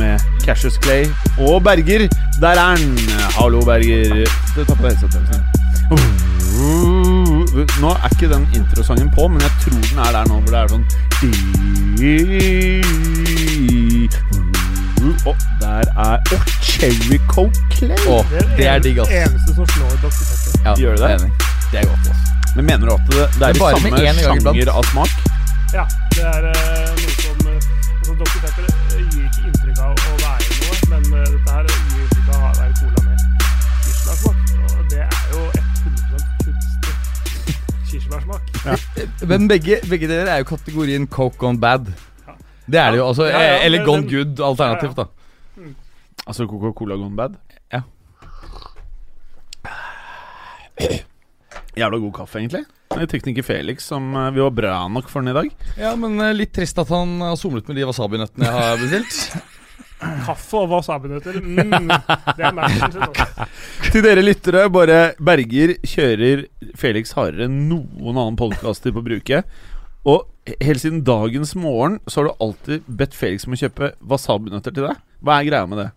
Med Cassius Clay og Berger. Der er han! Hallo, Berger. Du tapte headsetet. Nå er ikke den introsangen på, men jeg tror den er der nå, hvor det er sånn og der er Å, Cherry Coke Clay! det er digg, ass. Eneste som slår Dr. Pepper. Ja, Gjør det det? enig. Det er godt, ass. Men mener du at det, det er det er samme sjanger av smak? Ja, det er uh, noe som eh, altså Dr. Pepper eh, gir ikke inntrykk kirsebærsmak. Men begge, begge deler er jo kategorien coke gone bad. Det er det jo, altså. Ja, ja, eh, Eller gone men- good alternativt, da. Altså Coca-Cola Gone Bad? Ja. Jævla god kaffe, egentlig. Er Tekniker Felix som eh, Vi var bra nok for den i dag. Ja, men eh, litt trist at han har somlet med de wasabinøttene jeg har bestilt. Kaffe og wasabinøtter. Mm, det er matchen sin. Altså. Til dere lyttere, bare Berger kjører Felix hardere enn noen annen podkaster på bruket. Og helt siden dagens morgen så har du alltid bedt Felix om å kjøpe wasabinøtter til deg. Hva er greia med det?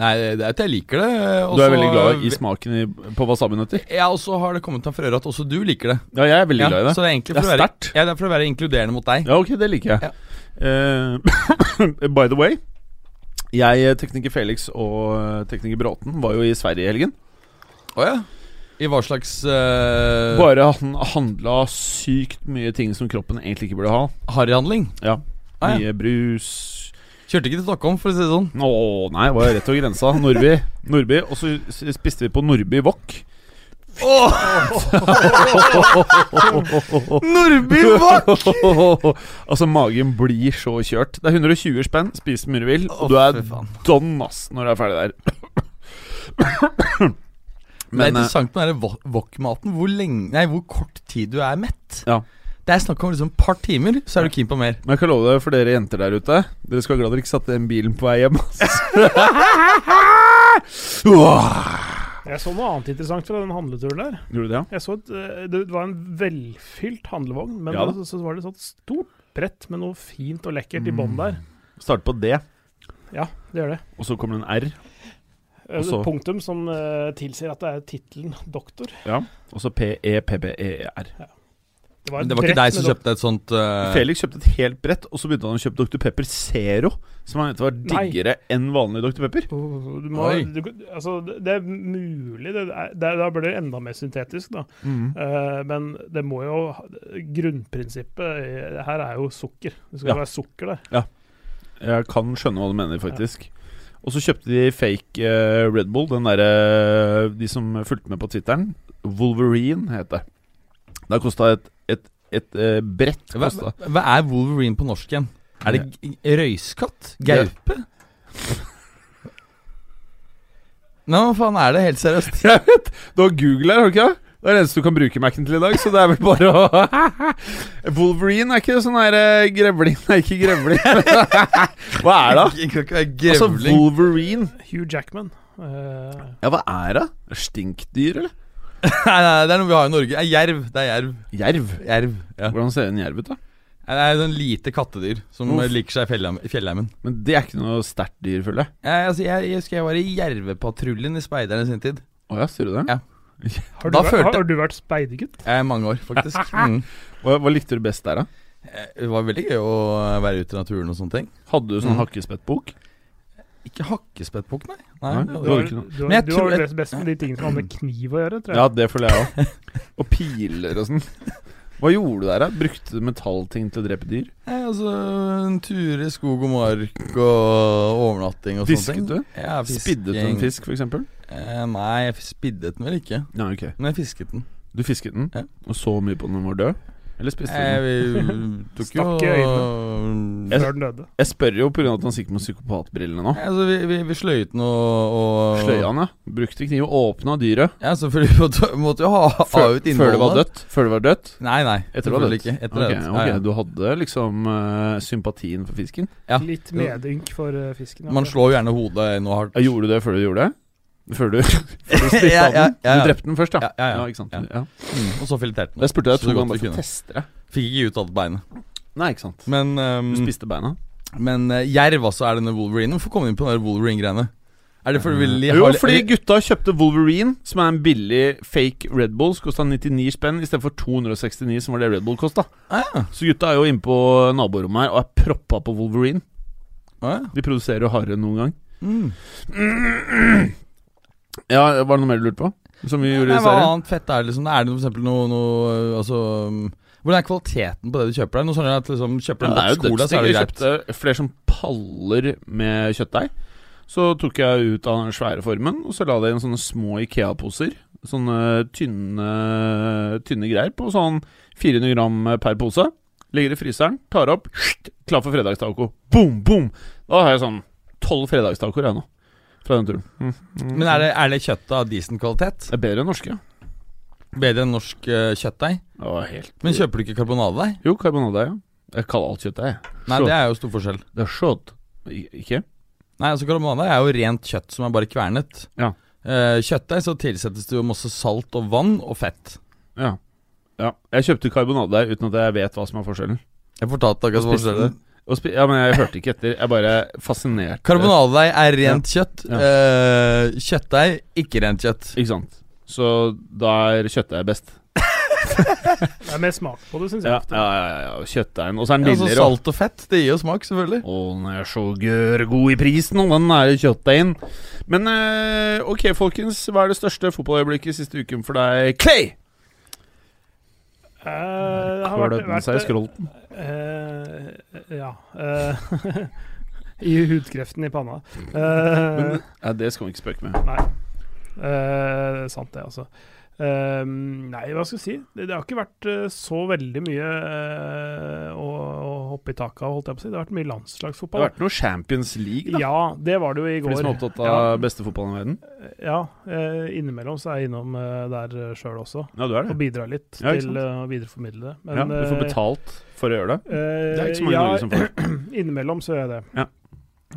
Nei, det er at jeg liker det. Også, Du er veldig glad i smaken i, på wasabinøtter? Ja, og så har det kommet fram for øre at også du liker det. Ja, jeg er veldig Ja, glad i det. Så det er egentlig Det er å være, ja, det er for å være inkluderende mot deg. Ja, ok, det liker jeg. Eh, by the way, jeg, eh, tekniker Felix og eh, tekniker Bråten var jo i Sverige i helgen. Å ja. I hva slags uh, Bare han handla sykt mye ting som kroppen egentlig ikke burde ha. harryhandling? Ja, Ah, ja. Mye brus Kjørte ikke til Stockholm, for å si det sånn. Å nei, var rett over grensa. Nordby. Nordby Og så spiste vi på Nordby Wok. Nordby Wok! altså, magen blir så kjørt. Det er 120 spenn, spis mye du vil, og du er don ass når du er ferdig der. Men det er eh, interessant med den wok-maten. Hvor hvor kort tid du er mett. Ja. Det er snakk om liksom et par timer, så er du keen på mer. Men jeg kan love deg for dere jenter der ute Dere skal være glad dere ikke satte den bilen på vei hjem. Jeg så noe annet interessant fra den handleturen der. Gjorde du det, ja? Jeg så et, eh, Det var en velfylt handlevogn, men Ja så, så var det et stort brett med noe fint og lekkert i bånn der. Start på D, Ja, det gjør det. og så kommer det en R, Også, Punktum som uh, tilsier at det er tittelen doktor. Ja, og så P-E-P-P-E-R. Det var, Men det var ikke deg som kjøpte et sånt uh, Felix kjøpte et helt brett, og så begynte han å kjøpe Dr. Pepper Zero, som han mente var Nei. diggere enn vanlig Dr. Pepper. Oh, du må, du, altså, det er mulig. Det er, det da blir det enda mer syntetisk, da. Eh, men det må jo Grunnprinsippet her er jo sukker. Det skal Ja. være sukker der. Jeg kan skjønne hva du mener, faktisk. Og så kjøpte de fake uh, Red Bull, den derre De som fulgte med på Twitteren. Wolverine het det. Har kosta et, et, uh, brett hva, kosta. hva er Wolverine på norsk igjen? Er det g- røyskatt? Gaupe? Nei, hva faen er det, helt seriøst? Jeg vet! Du har Google her, har du ikke det? Det er det eneste du kan bruke Mac-en til i dag, så det er vel bare å Wolverine er ikke sånn her eh, grevling Nei, ikke grevling. Hva er det? da? ikke Altså. Wolverine. Hugh Jackman. Uh... Ja, hva er det? Stinkdyr, eller? Nei, nei, det er noe vi har i Norge. Det er jerv. Det er jerv. Jerv. Jerv, ja. Hvordan ser en jerv ut, da? Nei, Det er sånn lite kattedyr som Uff. liker seg i fjellheim- fjellheimen. Men det er ikke noe sterkt dyr, føler jeg. Jeg, altså, jeg, jeg husker jeg var i Jervepatruljen i Speideren i sin tid. Å ja, sier du det? Ja. har, du Da vært, følte- har, har du vært speidergutt? Eh, mange år, faktisk. Mm. Hva, hva likte du best der, da? Eh, Det var veldig gøy å være ute i naturen og sånne ting. Hadde du sånn Mm. hakkespettbok? Ikke hakkespettpukk, nei. nei. Nei, det det ikke noe. Du, har- du har vel best, med de tingene som har med kniv å gjøre, tror jeg. Ja, det føler jeg òg. Og piler og sånn. Hva gjorde du der, da? Brukte du metallting til å drepe dyr? Nei, altså, en tur i skog og mark og overnatting og sånne ting. Fisket du? Ja, Spiddet du en fisk, f.eks.? Eh, nei, jeg spiddet den vel ikke. Ja, ok. Men jeg fisket den. Du fisket den Ja. og så mye på den den var død? Eller spiste du Jeg, den? jo Stakk i Jeg- Før den døde. Jeg spør jo pga. at han sikkert med psykopatbrillene nå. Altså, vi, vi, vi sløyte den og, og Sløya den, ja. Brukte kniv og åpna dyret. Ja, selvfølgelig måtte, måtte jo ha, ha Før, ut før innholdet. det var dødt? Før det var dødt? Nei, nei. Etter det var dødt? Ikke. Etter okay, det. ok, Ja, ja. Du hadde liksom uh, sympatien for fisken? Ja. Litt medynk for uh, fisken. Man slår jo gjerne hodet noe hardt. Gjorde du det før du gjorde det? Før du, før du Ja, ja, ja. Du drepte den først, ja? Ja, ja, ja. ikke sant? Mm, og så fileterte den. Jeg spurte deg to ganger for å teste det. Fikk ikke ut alle beinet. Nei, ikke sant. Men, um, Du spiste beina? men uh, jerv altså, er denne Wolverine. Hvorfor kom vi inn på den Wolverine-greiene? Er det fordi vi vil Jo, fordi gutta kjøpte Wolverine, som er en billig fake Red Bull, som kosta 99 spenn istedenfor 269, som var det Red Bull kosta. ah, ja. Så gutta er jo inne på naborommet her og er proppa på Wolverine. Ah, ja. De produserer jo hardere enn noen gang. Mm. Ja, Var det noe mer du lurte på? Som vi gjorde Nei, i Hva serien? annet fett er det liksom? Er det eksempel noe, noe Altså um, Hvordan er kvaliteten på det du kjøper der? Noe sånn at liksom Kjøper du en boks cola, så er det Jeg greit. kjøpte flere som paller med kjøttdeig. Så tok jeg ut av den svære formen, og så la det inn sånne små Ikea-poser. Sånne tynne, tynne greier på sånn 400 gram per pose. Legger i fryseren, tar opp, klar for fredagstaco. Boom, boom! Da har jeg sånn tolv fredagstacoer jeg nå. Fra den turen. Mm. Mm. Men er det, er det kjøttet av decent kvalitet? Det er bedre enn norske. Bedre enn norsk uh, kjøttdeig? Helt Men kjøper du ikke karbonadedeig? Jo, karbonadedeig. ja. Jeg kaller alt kjøttdeig. Nei, det er jo stor forskjell. Det er skjøtt. Ikke? Nei, altså Karbonadeig er jo rent kjøtt som er bare kvernet. Ja. Uh, kjøttdeig så tilsettes det jo masse salt og vann og fett. Ja. ja. Jeg kjøpte karbonadedeig uten at jeg vet hva som er forskjellen. Jeg fortalte akkurat forskjellen ja, men jeg hørte ikke etter. Jeg bare fascinert. Karbonadedeig er rent kjøtt. Ja. Uh, kjøttdeig ikke rent kjøtt. Ikke sant. Så da er kjøttdeig best. Det er mer smak på det, syns jeg. Ja, ofte. ja, ja, ja, ja. Kjøttdeigen. Og så er den Altså billigere. Salt og fett, det gir jo smak, selvfølgelig. Å, den er så gørrgod i prisen, og den er kjøttdeigen. Men uh, ok, folkens. Hva er det største fotballøyeblikket siste uken for deg? Clay! Eh, det har vært, seg i vært skrolten. Uh, Ja. Uh, I hudkreften i panna. Eh, Men, det skal vi ikke spøke med. Nei. Eh, sant det, altså. Eh, nei, hva skal jeg si? Det, det har ikke vært eh, så veldig mye eh, å, å hoppe i taket av, holdt jeg på å si. Det har vært mye landslagsfotball. Det har vært noe Champions League, da. Ja, det var det jo i går. For de som er opptatt av Ja. beste fotballen i verden. Ja, eh, innimellom så er jeg innom der sjøl også. Ja, du er det. Og bidrar litt Ja, til å videreformidle det. ja, du får betalt for å gjøre det. Det er ikke så mange i ja, Norge som får. Innimellom så gjør jeg det. Ja.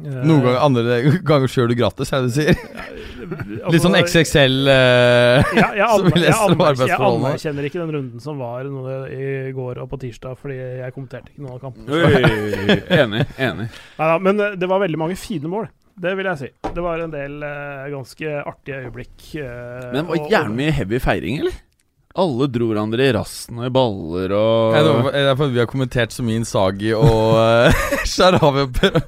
Eh, Noen ganger, andre ganger kjører du gratis, er det du sier? altså, Litt sånn XXL eh, Ja, jeg, som vi leser om arbeidsforholdene. jeg anerkjenner ikke den runden som var i går og på tirsdag, fordi jeg kommenterte ikke noen av kampene. Oi, enig. enig. Neida, men eh, det var veldig mange fine mål. Det vil jeg si. Det var en del uh, ganske artige øyeblikk. Uh, Men det var gjerne mye heavy feiring, eller? Alle dro hverandre i rassen og i baller og Nei, det er fordi vi har kommentert så mye Insagi og uh, Sharawi og Per-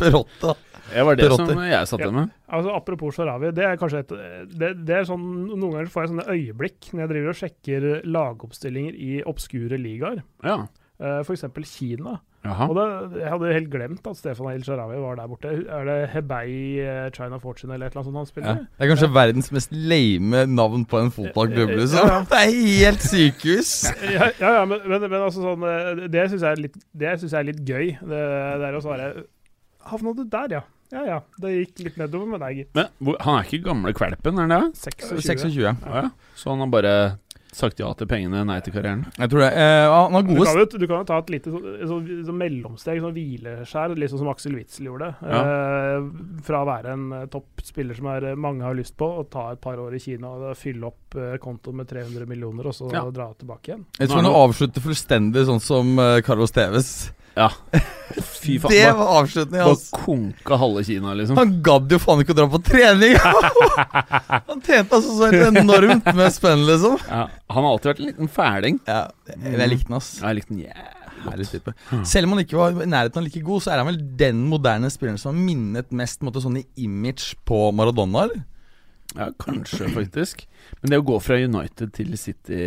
Perotta. Det var det Perotter. som jeg satt igjen med. Altså Apropos Sharawi, det er kanskje et det, det er sånn, Noen ganger får jeg sånne øyeblikk når jeg driver og sjekker lagoppstillinger i obskure ligaer. Ja. Uh, F.eks. Kina. Jaha. Og da, Jeg hadde helt glemt at Stefan El Sharawi var der borte. Er det Hebei eh, China Fortune eller et eller annet sånt han Ja. spiller? Det er kanskje verdens mest lame navn på en fotballklubb, liksom. Ja, ja. Det er helt sykehus! Ja, ja, ja men, men, men altså sånn eh, Det syns jeg, er litt- det synes jeg er litt gøy. Det, det er å svare Havna du der, ja? Ja ja. Det gikk litt nedover med deg, gitt. Men hvor, han er ikke gamle kvelpen, er han det? 26. 26. Ja, ja. Så han har bare sagt ja til pengene, nei til karrieren? Jeg tror det. Eh, han har Du kan, jo, du kan jo ta et lite så, så, så mellomsteg, sånn hvileskjær, litt sånn som Aksel Witzel gjorde. Eh, fra å være en topp toppspiller som er, eh, mange har lyst på, og ta et par år i Kina og fylle opp eh, kontoen med 300 millioner, og så Ja. dra tilbake igjen. Jeg tror han avslutter fullstendig sånn som uh, Carlos Tevez. Ja. Fy faen. Det var avslutningen bare hans. konka halve Kina, liksom. Han gadd jo faen ikke å dra på trening! han tjente altså så helt enormt med spenn, liksom. Ja, han har alltid vært en liten fæling. Ja, jeg likte den, ass. Ja, Jeg likte den yeah. Type. Selv om han ikke var i nærheten av like god, så er han vel den moderne spilleren som har minnet mest måtte, sånn i image på Maradona, eller? Ja, kanskje, faktisk. Men det å gå fra United til City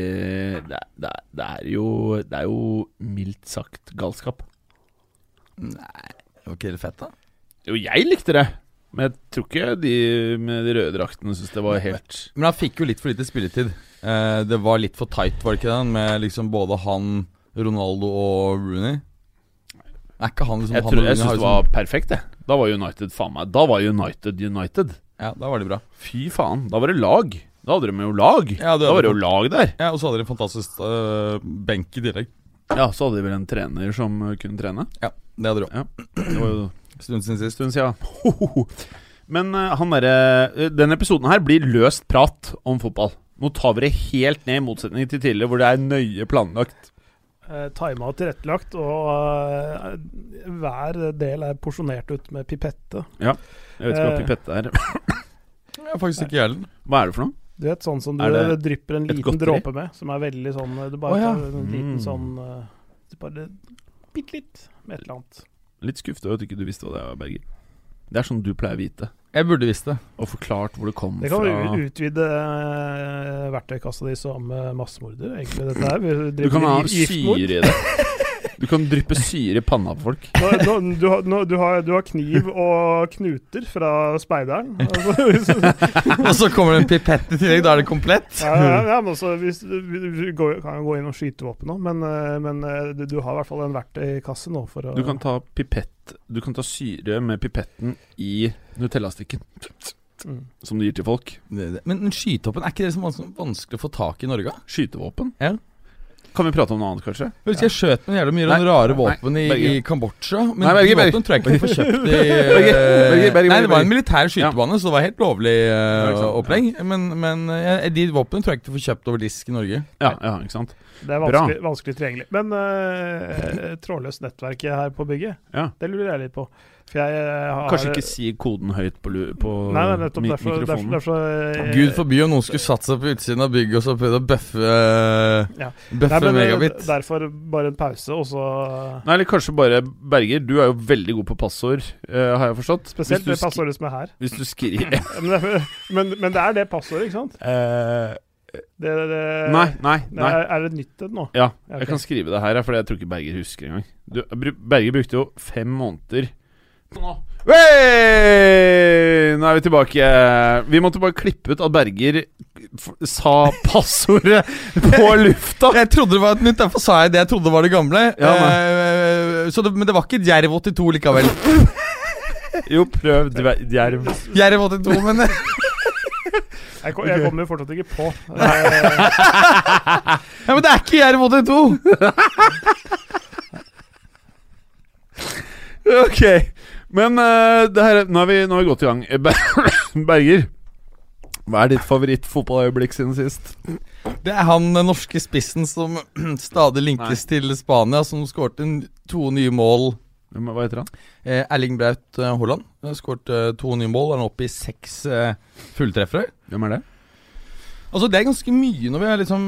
Det, det, det, er, jo, det er jo mildt sagt galskap. Nei, det var ikke helt fett, da? Jo, jeg likte det. Men jeg tror ikke de med de røde draktene syntes det var helt Men han fikk jo litt for lite spilletid. Eh, det var litt for tight, var det ikke det? Med liksom både han, Ronaldo og Rooney. Er ikke han liksom Jeg, han tror, og jeg Rooney har syns det liksom- var perfekt, det. Da var United faen meg Da var United United. Ja, da var de bra. Fy faen. Da var det lag. Da hadde de jo lag. Ja, det da var det jo lag der. Ja, Og så hadde de en fantastisk eh, benk i tillegg. Ja, så hadde de vel en trener som uh, kunne trene. Ja, det hadde du òg. Ja, Det var jo Stund siden en sist. stund siden. Men uh, han derre uh, Denne episoden her blir løst prat om fotball. Nå tar vi det helt ned, i motsetning til tidligere, hvor det er nøye planlagt. Eh, Tima og tilrettelagt, og eh, hver del er porsjonert ut med pipette. Ja, Jeg vet ikke hva Eh. pipette er. Ja, faktisk ikke gjelden. Hva er det for noe? Du vet, sånn som du Er drypper en liten dråpe med, som er veldig sånn Du bare oh, ja. tar en liten Mm. sånn eh, du Bare bitte litt med et eller annet. Litt skuffa over at ikke du visste hva det var, Berger. Det er sånn du pleier å vite. Jeg burde visst det. Og forklart hvor det kom fra. Det kan fra. vi utvide uh, verktøykassa di som uh, massemorder, egentlig, dette her. Du kan ha syre i det. Du kan dryppe syre i panna på folk. Nå, nå, du, har, nå, du, har, du har kniv og knuter fra speideren. Altså, Og så kommer det en pipett i tillegg. Da er det komplett. ja, ja, ja, men også, hvis, vi vi går, kan gå inn og skyte våpen nå, men, eh, men eh, du, du har i hvert fall en verktøykasse nå for å Du kan ta pipett Du kan ta syre med pipetten i Nutella-stikken. mm. Som du gir til folk. Det- det- Men, men skytehoppen, er ikke det så vans- vanskelig å få tak i Norge? Skytevåpen. Ja. Kan vi prate om noe annet, kanskje? Jeg husker jeg skjøt med jævlig mye Nei, rare nei, våpen i, i Kambodsja. Men Nei, Berge, Berge. Tror jeg ikke vi får kjøpt i Berge, Berge, Nei, det var en militær skytebane, så det var helt lovlig eh, Ja, opplegg. Men, men ja, de våpnene tror jeg ikke du får kjøpt over disk i Norge. Ja, ja ikke sant? Det er vanskelig, vanskelig tilgjengelig. Men uh, trådløst nettverk her på bygget, Ja. det lurer jeg litt på. For jeg eh, har Kanskje ikke si koden høyt på, på Nei, nei, nettopp mi derfor, derfor, mikrofonen. derfor eh, Gud forby om noen skulle satt seg på utsiden av bygget og så prøvd å bøffe Ja. Eh, megabit. Derfor bare en pause, og så Nei, eller kanskje bare Berger, du er jo veldig god på passord, uh, har jeg forstått. Spesielt det passordet som er her. Hvis du skriver Men det, men, men det er det passordet, ikke sant? Uh, Det, det, Nei, nei. nei er, det nytt et nå? Ja, Ja, jeg okay. kan skrive det her, for jeg tror ikke Berger husker engang. Du, Berger brukte jo fem måneder nå. Hey! Nå er vi tilbake. Vi måtte bare klippe ut at Berger f sa passordet på lufta. Jeg trodde det var et nytt, derfor sa jeg det jeg trodde var det gamle. Ja, Eh, så det, men det var ikke Djerv 82 likevel. Jo, prøv djerv. Djerv 82, men Jeg, kom, jeg kommer fortsatt ikke på. Ja, men det er ikke Jerv 82! Ok, men uh, det her, nå, er vi, vi godt i gang. Eh, Berger, hva er ditt favorittfotballøyeblikk siden sist? Det er han den norske spissen som stadig linkes til Spania, som skårte to nye mål. Hva heter han? Eh, Erling Braut eh, Haaland skåret to nye mål. Han er oppe i seks eh, fulltreffere. Hvem er det? Altså Det er ganske mye når vi liksom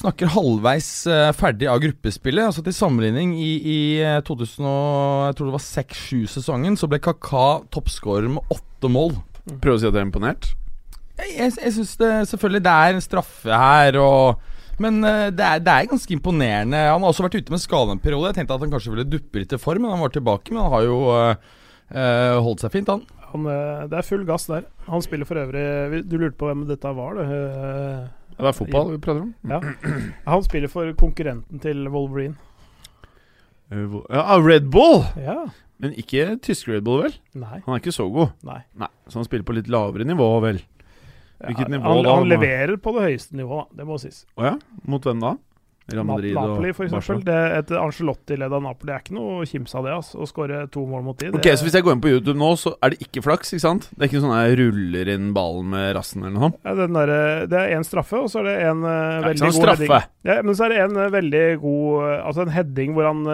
snakker halvveis eh, ferdig av gruppespillet. Altså Til sammenligning, i, i eh, 2000 og, jeg tror det var 6-7-sesongen, så ble Kaka toppskårer med åtte mål. Prøv å si at jeg er imponert. Jeg, jeg, jeg syns det selvfølgelig Det er en straffe her, og men eh, det er, det er ganske imponerende. Han har også vært ute med skade en periode. Jeg tenkte at han kanskje ville duppe litt i form, men han var tilbake. Men han har jo eh, eh, holdt seg fint, han. Han, eh, det er full gass der. Han spiller for øvrig Du lurte på hvem dette var, du? Eh, Det er fotball vi prater om. Ja. Han spiller for konkurrenten til Wolverine. Eh, Ja, Red Bull! Ja. Men ikke tysk Red Bull, vel? Nei. Han er ikke så god. Nei. Nei, Så han spiller på litt lavere nivå, vel? Hvilket Ja, nivå han, da? han leverer på det høyeste nivået. Det må sies. Å ja? Mot hvem da? Real Madrid Napoli, for eksempel. Det, et Angelotti-leda Napoli er ikke noe kims av det. Altså, å skåre to mål mot de. Ok, Så hvis jeg går inn på YouTube nå, så er det ikke flaks, ikke sant? Det er ikke sånn at jeg ruller inn ballen med rassen eller noe sånt? ja, den der, Det er én straffe, og så er det en uh, veldig sånn god straffe. heading. Ja, men så er det en uh, veldig god uh, Altså en heading hvor han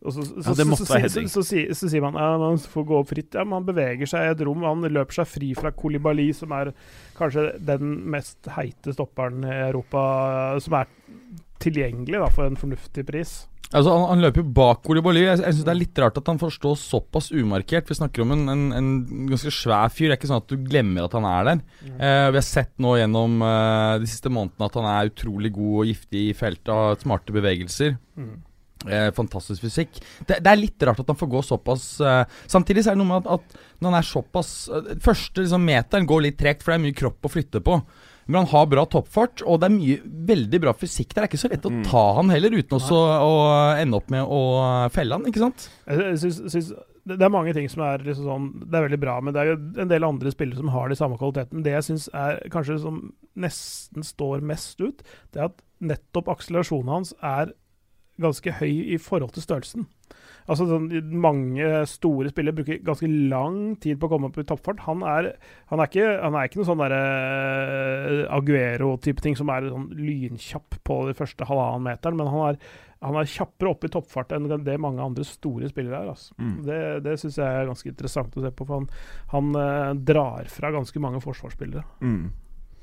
så, så, Ja, det så, så, heading. så, så, sier- man ja, man får gå opp fritt. Ja, men han beveger seg i et rom. Han løper seg fri fra Kolibali, som er kanskje den mest heite stopperen i Europa. Som er tilgjengelig da, for en fornuftig pris. Altså, han, han løper jo bak Koulibaly. Jeg, jeg syns det er litt rart at han får stå såpass umarkert. Vi snakker om en, en, en ganske svær fyr. Det er ikke sånn at du glemmer at han er der. Eh, vi har sett nå gjennom eh, de siste månedene at han er utrolig god og giftig i feltet. Har smarte bevegelser. Mm. Eh, fantastisk fysikk. Det, det er litt rart at han får gå såpass eh, Samtidig så er det noe med at, at når han er såpass eh, Første liksom, meteren går litt tregt, for det er mye kropp å flytte på. Men han har bra toppfart, og det er mye veldig bra fysikk der. Det er ikke så lett å ta han heller, uten også å ende opp med å felle han, ikke sant? Jeg, synes, det det er mange ting som er liksom sånn Det er veldig bra, men det er jo en del andre spillere som har de samme kvalitetene. Det jeg syns er kanskje som nesten står mest ut, det er at nettopp akselerasjonen hans er ganske høy i forhold til størrelsen. Altså sånn, Mange store spillere bruker ganske lang tid på å komme opp i toppfart. Han er, han er, ikke, han er ikke noe sånn derre Aguero-type ting som er sånn lynkjapp på de første halvannen meteren, men han er, han er kjappere opp i toppfart enn det mange andre store spillere er. Altså. Mm. Det, det syns jeg er ganske interessant å se på, for han, han eh, drar fra ganske mange forsvarsspillere. Mm.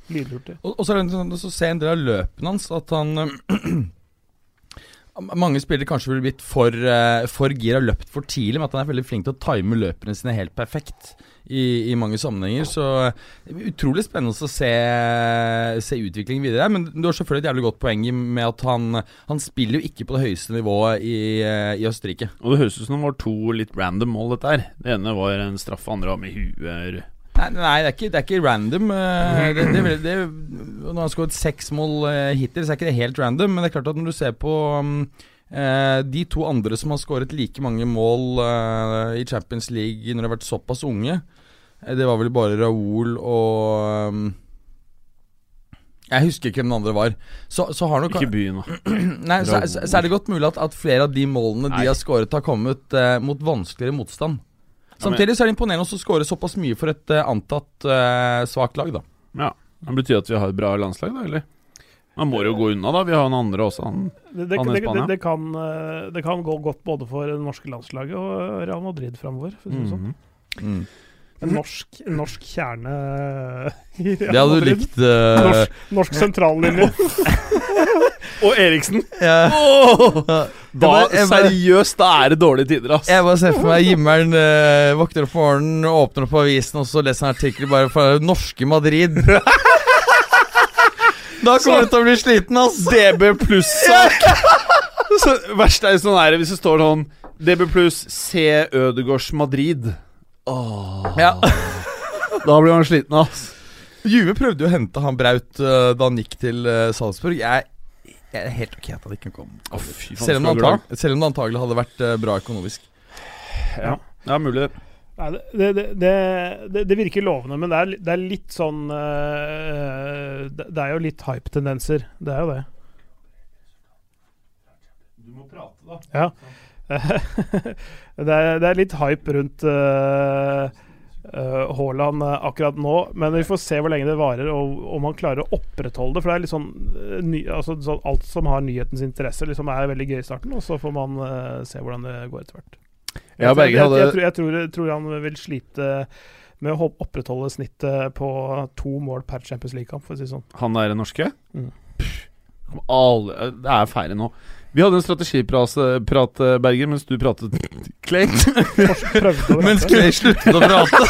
Lydhurtig. Og, og så er det sånn, å se en del av løpene hans at han Mange spillere kanskje ville blitt for, uh, for gira, løpt for tidlig, men at han er veldig flink til å time løperne sine helt perfekt i, i mange sammenhenger. Så utrolig spennende å se, se utviklingen videre. Men du har selvfølgelig et jævlig godt poeng med at han, han spiller jo ikke på det høyeste nivået i, eh, i Østerrike. Og det høres ut som det var to litt random mål, dette her. Det ene var en straff, andre var med huet. Nei, nei det, er ikke, det er ikke random. eh, Det, det, det, det, når han har skåret seks mål eh, hittil, så er ikke det helt random. Men det er klart at når du ser på um, eh, de to andre som har skåret like mange mål eh, i Champions League når de har vært såpass unge, eh, det var vel bare Raoul og um, Jeg husker ikke hvem den andre var. Så, så har nok Ikke byen, da. Nei, så, så, er det godt mulig at, at flere av de målene Nei. de har skåret, har kommet eh, mot vanskeligere motstand. Samtidig så er det imponerende å skåre såpass mye for et eh, antatt uh, svakt lag, da. Ja. Det betyr at vi har et bra landslag, da, eller? Man må jo gå unna, da. Vi har han andre også. Han. Det, det, Han i Spania? det, kan, eh, det kan gå godt både for det norske landslaget og Real Madrid framover. For å si det sånn. Mm. En norsk, en norsk kjerne i Real Det hadde du likt. uh... Norsk, norsk sentrallinje. Og Eriksen! ja. Da, bare- seriøst, da er det dårlige tider, ass. Jeg bare ser for meg himmelen uh, våkner opp om morgenen, åpner opp avisen og så leser en artikkel bare fra norske Madrid. da kommer du til å bli sliten, ass. DB pluss-sak! Verst er jo sånn her hvis det står sånn DB pluss C Ødegårds Madrid. Ja. Da blir man sliten, ass. Juve prøvde jo å hente han Braut eh, da han gikk til eh, Salzburg. Jeg, jeg er helt ok at han ikke kom. Oh, fy Selv om, så det antag selv om det antagelig hadde vært eh, bra økonomisk. Ja. ja, mulig det. Nei, det, det, det, det, det virker lovende, men det er, det er litt sånn uh, det, det er jo litt hype-tendenser. Det er jo det. Du må prate, da. Ja. det, er, det er litt hype rundt uh, Haaland eh, akkurat nå, men vi får se hvor lenge det varer, og om han klarer å opprettholde det. For det er litt sånn, eh, ny, altså, sånn Alt som har nyhetens interesse, liksom er veldig gøy i starten, og så får man uh, se hvordan det går etter hvert. Ja, jeg, jeg, jeg, tror, jeg tror, tror han vil slite med å opprettholde snittet på to mål per Champions League-kamp, for å si det sånn. Han der norske? Mm. Pff, alle- Det er færre nå. Vi hadde en strategiprat, Berger, mens du pratet Clay. Mens. Clay sluttet å prate.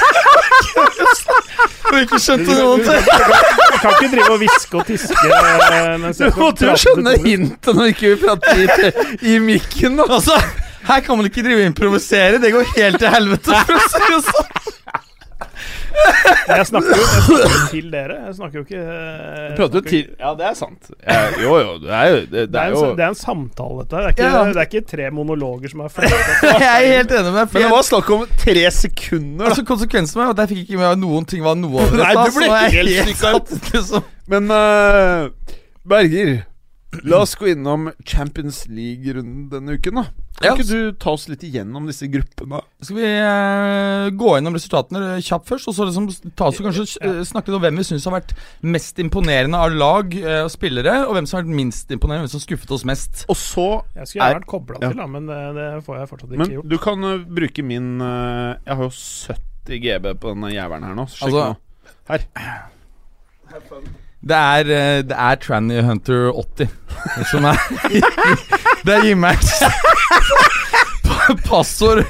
Og ikke skjønte noe til. Du kan ikke drive og hviske og tiske eh, mens jeg Du måtte jo skjønne hintet når ikke vi prater i, i mikken. Altså, her kan man ikke drive og improvisere. Det går helt til helvete. For å si det sånn. Jeg snakker jo jeg snakker til dere. Jeg snakker jo ikke jeg Prater jo til Ja, det er sant. Jeg, jo, jo, det er jo Det, det er, er en, jo det er en samtale, dette. her. Det Ja. det er ikke tre monologer som er flere Jeg er helt enig med deg. Men det var snakk om tre sekunder, da. Altså Konsekvensen var at jeg fikk ikke med noen ting var noe av det. Nei, du ble helt, helt ut. satt, liksom. Men uh, Berger, la oss gå innom Champions League-runden denne uken, da. Kan Ja. ikke du ta oss litt igjennom disse gruppene? Skal vi uh, gå gjennom resultatene kjapt først, og så liksom ta oss og kanskje uh, snakke om hvem vi syns har vært mest imponerende av lag og og spillere, og hvem som har vært minst imponerende, hvem som skuffet oss mest. Og så Jeg skulle gjerne Er- vært kobla Ja. til, da, men det, det får jeg fortsatt ikke Men gjort. du kan eh, bruke min eh, Jeg har jo 70 GB på denne jævelen her nå. så Sjekk Altså, nå. Her. Det er, eh, det er Tranny Hunter 80 som er Det er Jimmers passord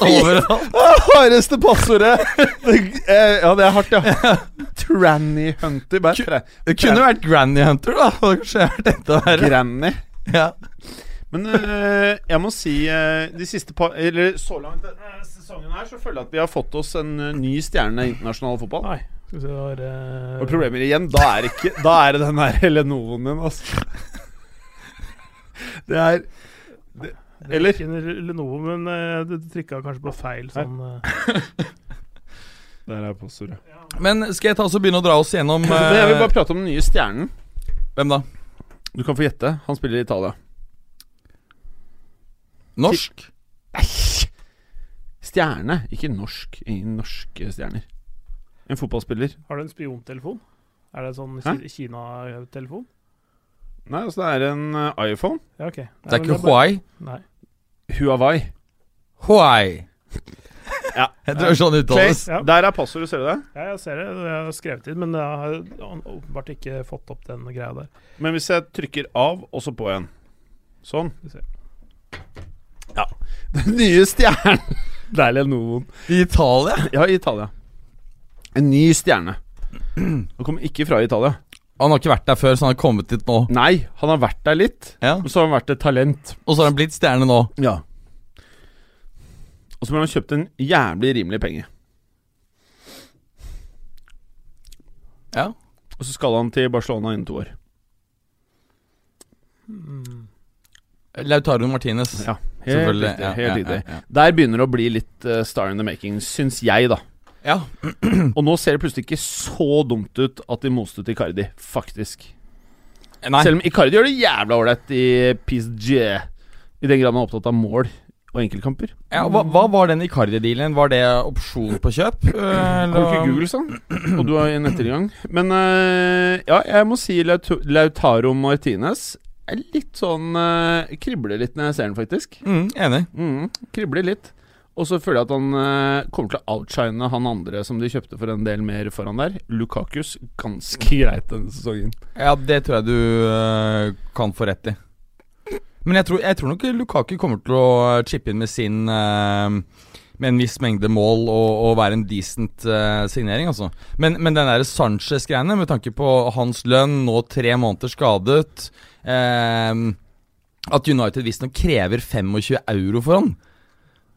overalt. Hardeste passordet! Eh, ja, det er hardt, ja. Tranny Hunter. Bare tre. Det kunne vært Granny Hunter, da. Det kanskje vært enda verre. Granny. Ja. Men øh, jeg må si øh, de siste par Eller så langt denne sesongen her, så føler jeg at vi har fått oss en ny stjerne i internasjonal fotball. Nei. Skal vi se, det var eh, Og problemer igjen, da er, ikke, da er det den der Lenovoen din, altså. Det er det, det er Eller? Ikke en Lenovo, men eh, du trykka kanskje på feil sånn eh. Der er passordet. Men skal jeg ta oss og begynne å dra oss gjennom Men jeg vil eh, bare prate om den nye stjernen. Hvem da? Du kan få gjette. Han spiller i Italia. Norsk? Stjerne, ikke norsk. Ingen norske stjerner. En fotballspiller. Har du en spiontelefon? Er det en sånn Kina-telefon? Nei, altså det er en uh, iPhone. Ja, ok. Det er ikke Huay. Nei. Huawei. Huawei. Ja. Jeg tror det sånn uttales. Ja. Der er passordet, ser du det? Ja, jeg ser det. Jeg har skrevet inn, men jeg har åpenbart ikke fått opp den greia der. Men hvis jeg trykker av, og så på igjen Sånn. Ja. Den nye stjernen. Deilig Lenovoen. I Italia? Ja, i Italia. En ny stjerne. Han kommer ikke fra Italia. Han har ikke vært der før, så han har kommet dit nå. Nei, han har vært der litt, Ja. og så har han vært et talent. Og så har han blitt stjerne nå. Ja. Og så ble han kjøpt en jævlig rimelig penge. Ja. Og så skal han til Barcelona innen to år. Lautaro Martinez. Ja, helt Selvfølgelig. riktig. Ja, Helt ja, riktig. ja, ja. Der begynner det å bli litt eh, star in the making, syns jeg, da. Ja. Og nå ser det plutselig ikke så dumt ut at de moste til Icardi, faktisk. Nei. Selv om Icardi gjør det jævla ålreit i PSG, i den grad man er opptatt av mål og enkeltkamper. Ja, hva, hva var den Icardi-dealen? Var det opsjon på kjøp? Eller? Har du ikke google sånn? Og du har en ettergang. Men uh, ja, jeg må si Laut- Lautaro Martinez er litt sånn uh, Kribler litt når jeg ser den, faktisk. Mm, enig. Mm, kribler litt. Og så føler jeg at han eh, kommer til å outshine han andre som de kjøpte for en del mer foran der. Lukakus ganske greit denne sesongen. Ja, det tror jeg du øh, kan få rett i. Men jeg tror, jeg tror nok Lukaku kommer til å chippe inn med sin øh, Med en viss mengde mål og, og være en decent øh, signering, altså. Men, men den der Sanchez-greiene, med tanke på hans lønn, nå tre måneder skadet eh, At United visstnok krever 25 euro for han.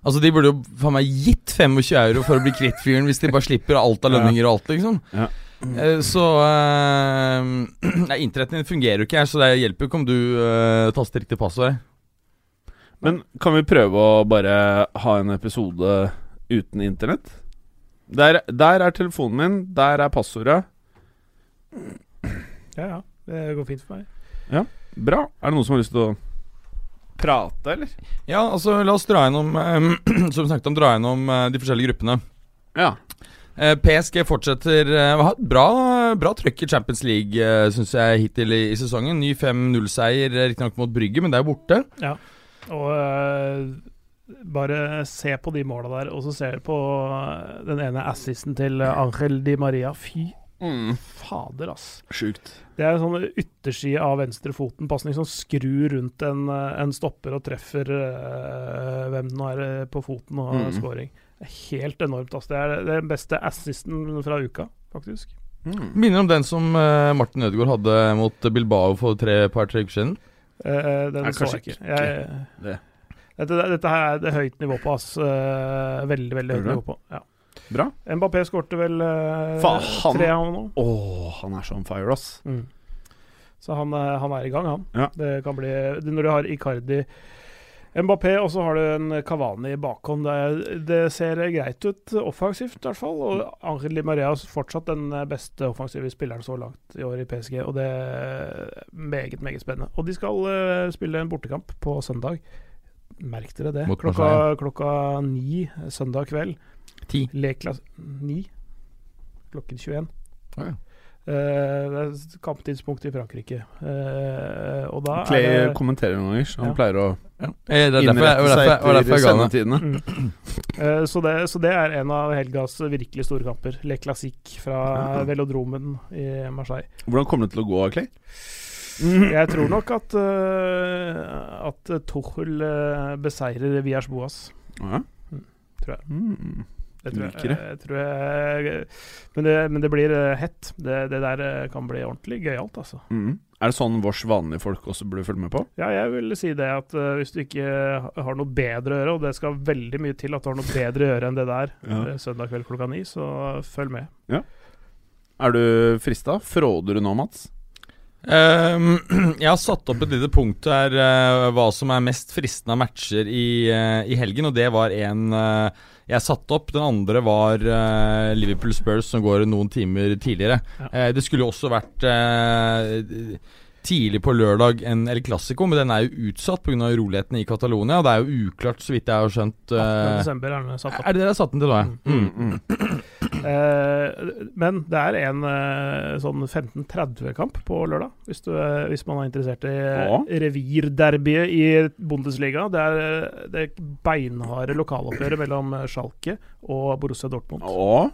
Altså De burde jo faen meg gitt 25 euro for å bli kvitt fyren, hvis de bare slipper alt av lønninger og alt, liksom. Ja. Eh, Så uh, Nei, Internetten din fungerer jo ikke her, så det hjelper jo ikke om du uh, taster riktig passord. Men kan vi prøve å bare ha en episode uten internett? Der, der er telefonen min, der er passordet. Ja, ja. Det går fint for meg. Ja, Bra. Er det noen som har lyst til å prate, eller? Ja, altså la oss dra gjennom eh, Som snakket om, dra gjennom eh, de forskjellige gruppene. Ja. Eh, PSG fortsetter uh, har hatt bra, bra trøkk i Champions League, uh, syns jeg, hittil i, i sesongen. Ny 5-0-seier, uh, riktignok mot Brygge, men det er jo borte. Og øh, bare se på de måla der, og så ser du på den ene assisten til Angel Di Maria. Fy Mm. fader, ass. Sjukt. Det er en sånn ytterside av venstrefoten, pasning som skrur rundt en, øh, en stopper og treffer øh, hvem det nå er øh, på foten, og Mm. scoring. Det er helt enormt, Altså. Det er den beste assisten fra uka, faktisk. Mm. Minner om den som uh, Martin Ødegaard hadde mot Bilbao for tre par-tre uker siden. Uh, den Nei, så jeg ikke. Jeg, det. Dette, dette her er det høyt nivå på, ass. Uh, veldig, veldig høyt nivå på. Ja. Bra. Mbappé skårte vel eh, Faen, han- tre, av nå. Å, han er så on fire, ass. Mm. Så han, eh, han er i gang, han. Ja. Det kan bli det, Når du har Icardi Mbappé, og så har du en Cavani i bakhånd. Det, det ser greit ut offensivt, i hvert fall. Og Angel Di Maria er fortsatt den beste offensive spilleren så langt i år i PSG. Og det er meget, meget spennende. Og de skal eh, spille en bortekamp på søndag. Merk dere det. Klokka, klokka ni søndag kveld. Ti. Leklas ni klokken 21. Å, ja. Uh, det er kamptidspunkt i Frankrike. Uh, og da Clay er det kommenterer noen ganger, så han Ja. pleier å Eh, Det er derfor innrette seg derfor, derfor sendetidene. Mm. Uh, så, det, så det er en av helgas virkelig store kamper. Le Classique fra Ja. velodromen i Marseille. Hvordan kommer det til å gå, Clay? Jeg tror nok at, uh, at Tuchel beseirer Viers Boas. Ja. Tror jeg. Mm. Det tror jeg, jeg, tror jeg men, det, men det blir eh, hett. Det, det der eh, kan bli ordentlig gøyalt, altså. Mm. Er det sånn vårs vanlige folk også burde følge med på? Ja, jeg vil si det at uh, hvis du ikke har noe bedre å gjøre, og det skal veldig mye til at du har noe bedre å gjøre enn det der Ja. søndag kveld klokka ni, så følg med. Er du frista? Fråder du nå, Mats? Ehm, jeg har satt opp et lite punkt her uh, hva som er mest fristende av matcher i, uh, i helgen, og det var en uh, jeg satte opp. Den andre var Liverpool Spurs, som går noen timer tidligere. Ja. Det skulle også vært tidlig på lørdag en El Clásico, men den er jo utsatt pga. uroligheten i Catalonia. Og det er jo uklart, så vidt jeg har skjønt 18. eh, desember er den satt opp. Er det dere har satt den til nå, ja? Mm, mm. Eh, men det er en sånn sånn 15.30-kamp på lørdag, hvis, du, eh, hvis man er interessert i Ja. revirderbyet i Bundesliga. Det er eh, det beinharde lokaloppgjøret mellom eh, Schalke og Borussia Dortmund. Og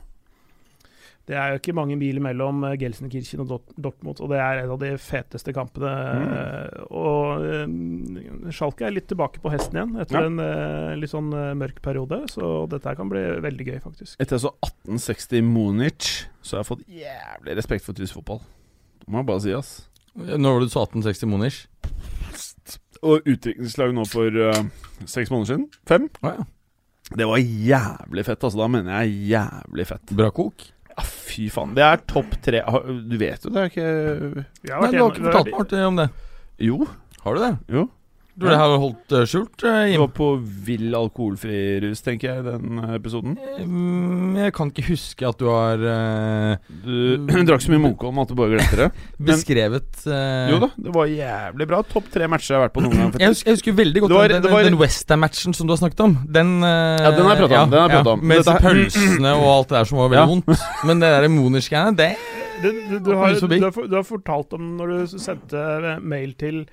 Det er jo ikke mange mil mellom eh, Gelsenkirchen og Dortmund, og det er en av de feteste kampene. Mm. Og eh, Schalke er litt tilbake på hesten igjen etter Ja. en eh, litt sånn eh, mørk periode, så dette her kan bli veldig gøy, faktisk. etter så 1860 Munich, så har jeg fått jævlig respekt for tysk fotball. Det må jeg bare si, ass. Når var det du sa 1860 Munich? Og utviklingslag nå for uh, seks måneder siden. Fem. Ah, ja. Det var jævlig fett, altså. Da mener jeg jævlig fett. Bra kok. Ja, fy faen. Det er topp tre Du vet jo det er ikke Jeg har Nei, vært du har gjennom- ikke fortalt meg Martin, om det. Jo. Har du det? Jo. Du det har holdt eh, skjult, uh, du var på vill alkoholfri rus, tenker jeg, den eh, episoden. Mm, Jeg kan ikke huske at du har uh, Du drakk så mye Munkholm at du bare glemte det. beskrevet uh, Jo da, det var jævlig bra. Topp tre matcher jeg har vært på noen gang. Jeg husker, jeg husker veldig godt Det var- den, det var- den Westham-matchen som du har snakket om. Den uh, Ja, den har jeg pratet om, den har jeg pratet om. Med disse pølsene og alt det der som var veldig Ja. vondt. Men det der Monish-greiene, det Du, du, du, har, du har, du har fortalt om når du sendte mail til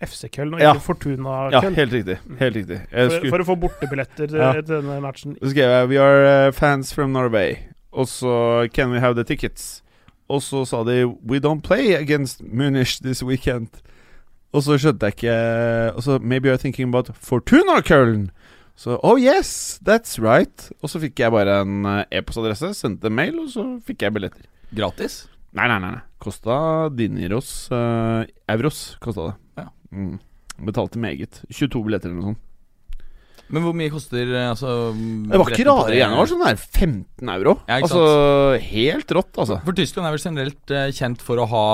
FC Køln og Ja. ikke Fortuna Ja, helt riktig. Helt riktig. Jeg For, skulle, for å få bortebilletter Ja. til denne matchen. så skrev jeg 'We are uh, fans from Norway', og så 'Can we have the tickets'? Og så sa de 'We don't play against Munich this weekend'. Og så skjønte jeg ikke Og så 'Maybe you're thinking about Fortuna Køln Så 'Oh yes, that's right'. Og så fikk jeg bare en eh, e-postadresse, sendte en mail, og så fikk jeg billetter. Gratis? Nei, nei, nei. nei. Kosta dineros. Uh, Euros kosta det. Mm. Betalte meget. 22 billetter eller noe sånt. Men hvor mye koster eh, altså Det var ikke rare greiene. Det var sånn der 15 euro. Ja, altså helt rått, altså. For Tyskland er vel generelt eh, kjent for å ha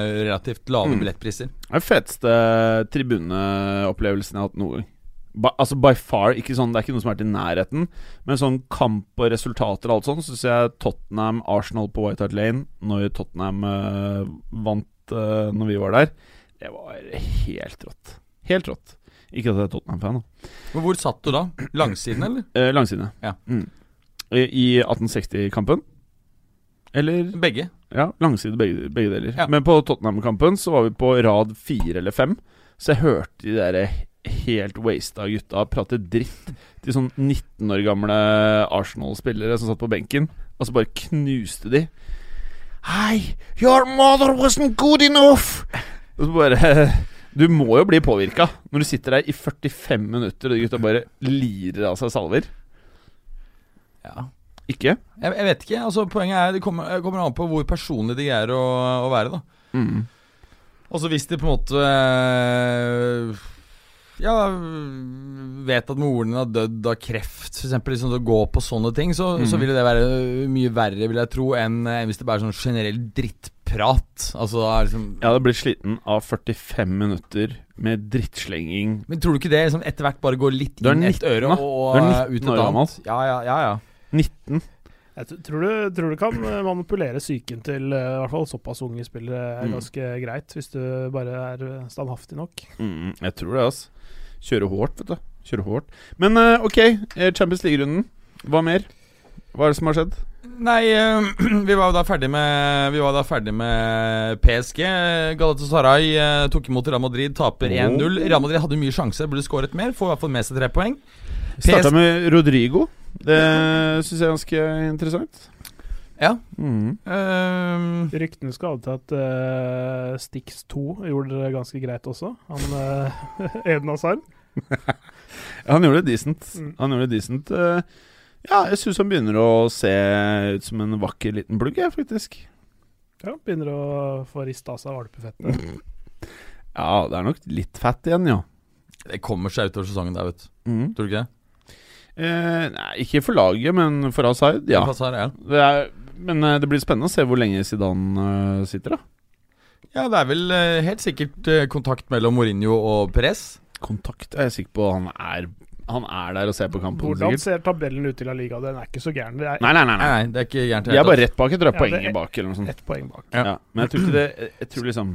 eh, relativt lave Mm. billettpriser. Det er den feteste tribuneopplevelsen jeg har hatt noen gang. By, altså by far, ikke sånn, Det er ikke noe som er til nærheten, men sånn kamp og resultater og alt sånn, syns jeg Tottenham, Arsenal på White Hart Lane, når Tottenham uh, vant uh, når vi var der, det var helt rått. Helt rått. Ikke at jeg er Tottenham-fan, da. Men hvor satt du da? Langsiden, eller? Eh, langsiden, Ja. Mm. I, I 1860-kampen. Eller Begge. Ja, langside begge, begge deler. Ja. Men på Tottenham-kampen så var vi på rad fire eller fem. Så jeg hørte de der helt wasta gutta prate dritt til sånn 19 år gamle Arsenal-spillere som satt på benken. Og så bare knuste de. Hei, your mother wasn't good enough! Og så bare Du må jo bli påvirka når du sitter der i 45 minutter og de gutta bare lirer av seg salver. Ja. Ikke? Jeg, jeg vet ikke. altså Poenget er det kommer, kommer an på hvor personlig de greier å, å være. da Mm. Altså Hvis de på en måte øh, Ja vet at moren din har dødd av kreft, f.eks. Liksom, å gå på sånne ting, så, så Mhm. vil det være mye verre, vil jeg tro, enn enn hvis det bare er sånn generell drittprat. Altså da er liksom Jeg hadde blitt sliten av 45 minutter med drittslenging. Men tror du ikke det liksom etter hvert bare går litt inn et 19 øre da. og Du er øh, 19 ut et år gammel. Ja, ja, ja, ja. 19. Jeg tror du, tror du kan eh, manipulere psyken til eh, i hvert fall såpass unge spillere er Mm. ganske greit, hvis du bare er eh, standhaftig nok. Mm, jeg tror det, altså. Kjøre hårdt, vet du. Kjøre hårdt. Men ok, Champions League-runden. Hva mer? Hva er det som har skjedd? Nei, vi var jo da ferdig med Vi var da ferdig med PSG. Galatasaray tok imot Real Madrid, taper 1-0. Real Madrid hadde mye sjanser, burde skåret mer. Får i hvert fall med seg tre poeng. Starta med Rodrigo. Det syns jeg er ganske interessant. Ja. Mm. Um, Ryktene skal ha at uh, Stix 2 gjorde det ganske greit også. Han uh, Eden Hazard. Han gjorde det decent. Mm. Han gjorde det decent. Uh, ja, jeg syns han begynner å se ut som en vakker liten plugg, jeg, faktisk. Ja, begynner å få rista av seg valpefettet. Ja, det er nok litt fett igjen, ja. det kommer seg utover sesongen der, vet du. Mm. Tror du ikke det? Eh, nei, ikke for laget, men for Asaid, ja. Hazard, ja. Det er, men eh, det blir spennende å se hvor lenge Zidane eh, sitter, da. Ja, det er vel eh, helt sikkert eh, kontakt mellom Mourinho og Perez. Kontakt er jeg sikker på han er Han er der og ser på kampen. Hvordan sikkert. ser tabellen ut i La Liga? Den er ikke så gæren. Det er Nei, nei, nei. Nei, nei. nei, det er ikke gærent. i De det er bare rett bak. Jeg tror det er Ja, det poenget bak. Eller noe sånt. ett poeng bak. Ja. Ja. Men jeg tror ikke det Jeg tror liksom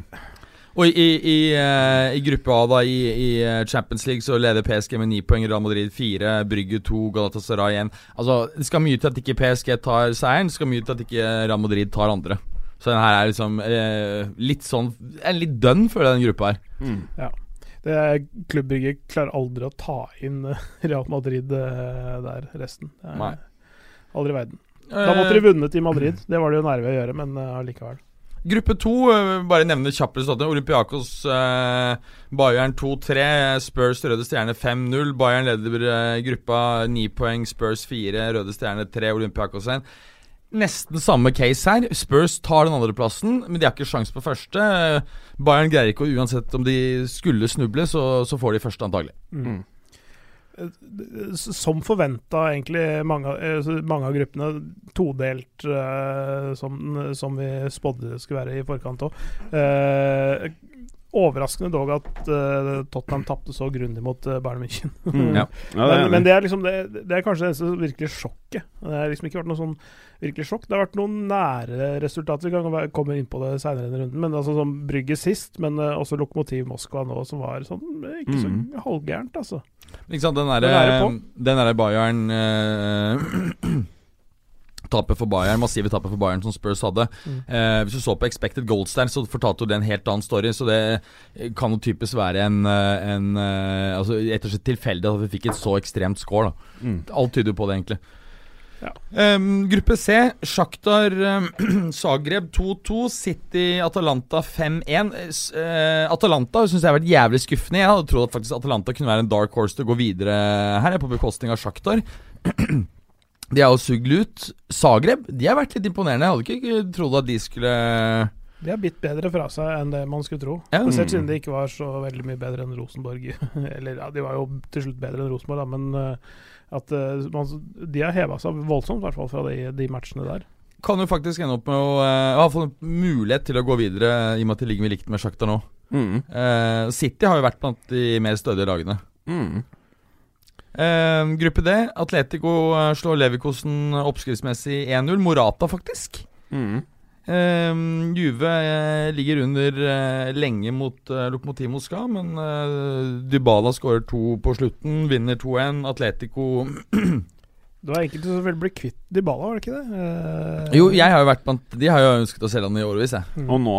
Og i, i, eh, i gruppe A, da, i, i eh, Champions League, så leder PSG med ni poeng. Real Madrid fire, Brygge to, Galatasaray én. Altså, det skal mye til at ikke PSG tar seieren. Det skal mye til at ikke Real Madrid tar andre. Så den her er liksom eh, litt sånn En litt dønn, føler jeg, den gruppa her. mm. Det er Klubbrygget klarer aldri å ta inn eh, Real Madrid der, resten. Er Nei. Aldri i verden. Da måtte de vunnet i Madrid. Det var det jo nærme å gjøre, men allikevel. Gruppe to, eh, bare nevne kjappest. Olympiakos eh, Bayern 2-3. Spurs Røde Stjerne 5-0. Bayern leder eh, gruppa 9 poeng. Spurs 4. Røde Stjerne 3. Olympiakos 1. Nesten samme case her. Spurs tar den andreplassen, men de har ikke sjans på første. Bayern greier ikke, uansett om de skulle snuble, så, så får de første antagelig. Mm. Som forventa, egentlig, mange, eh, mange av gruppene todelt, eh, som, som vi spådde skulle være i forkant òg. Overraskende dog at uh, Tottenham tapte så grundig mot uh, Bayern München. Mm. Ja. Ja, det men, men det er liksom det, det er kanskje det eneste virkelig sjokket. Det har liksom ikke vært noe sånn virkelig sjokk. Det har vært noen nære resultater. Vi kan komme inn på det seinere i runden. Men altså som Brygge sist, men uh, også Lokomotiv Moskva nå, som var sånn ikke så mm. halvgærent, altså. Ikke sant, den er derre. Bayern Tapet for Bayern, massive tapet for Bayern som Spurs hadde. Mm. Eh, hvis du så på Expected Goals der, så fortalte jo det en helt annen story. Så det eh, kan jo typisk være en, eh, en eh, Altså rett og slett tilfeldig at vi fikk et så ekstremt score. da Mm. Alt tyder jo på det, egentlig. Ja. Um, gruppe C, Sjaktar um, Zagreb 2-2, City Atalanta 5-1. Uh, Atalanta syns jeg har vært jævlig skuffende. Jeg hadde trodd at faktisk Atalanta kunne være en dark horse til å gå videre her, på bekostning av Sjaktar. De er jo sugd ut. Zagreb de har vært litt imponerende. Jeg hadde ikke trodd at de skulle De har bitt bedre fra seg enn det man skulle tro. Ja. Spesielt siden de ikke var så veldig mye bedre enn Rosenborg. Eller ja, de var jo til slutt bedre enn Rosenborg, da, men eh, at eh, man, de har heva seg voldsomt, i hvert fall fra de, de matchene der. Kan jo faktisk ende opp med å uh, ha fått mulighet til å gå videre, i og med at de ligger med likt med Sjakta nå. Mm. Uh, City har jo vært blant de mer stødige lagene. Mm. Eh, gruppe D. Atletico eh, slår Leverkosen oppskriftsmessig 1-0. Morata, faktisk. Mm. Eh, Juve eh, ligger under eh, lenge mot eh, Lokomotiv Moskva, men eh, Dybala skårer to på slutten, vinner 2-1. Atletico Det var enkelte som ville bli kvitt Dybala, var det ikke det? Eh, Jo, jeg har jo vært blant De har jo ønsket å selge han i årevis, jeg. mm. Og nå?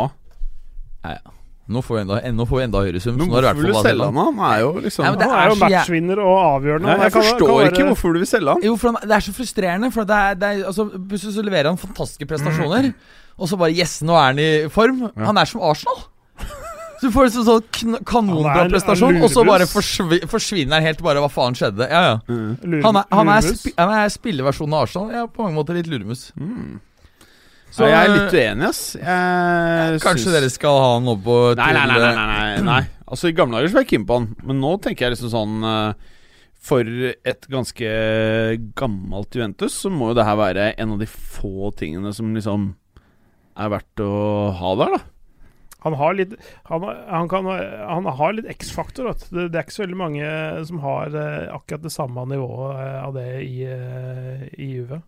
Nå får vi enda, nå får vi enda høyere sum. Men hvorfor vil du selge han? Han er jo liksom Ja, men Han er jo er matchvinner og avgjørende. Nei, Jeg kan- forstår kan være- ikke hvorfor du vil selge han. Jo, for han, det er så frustrerende. For det er, det er, altså, Plutselig så leverer han fantastiske prestasjoner, og så bare Yes, nå er han i form. Han er som Arsenal. Så du får en sånn, sånn kanonbra en- prestasjon, og så bare forsvi, forsvinner han helt. Bare hva faen skjedde? Ja, ja. Mm. Han er, han er, spi, han er spilleversjonen av Arsenal. Ja, på mange måter litt luremus. Mm. Så, Så jeg er litt uenig, ass. Jeg Kanskje syns- dere skal ha han opp på Nei, nei, nei, nei, nei, nei, nei. Altså I gamle dager så var jeg keen på han, men nå tenker jeg liksom sånn eh, For et ganske gammelt Juventus så må jo det her være en av de få tingene som liksom er verdt å ha der, da. Han har litt Han, han, kan, han har litt X-faktor. Det, det er ikke så veldig mange som har eh, akkurat det samme nivået eh, av det i, i Juve.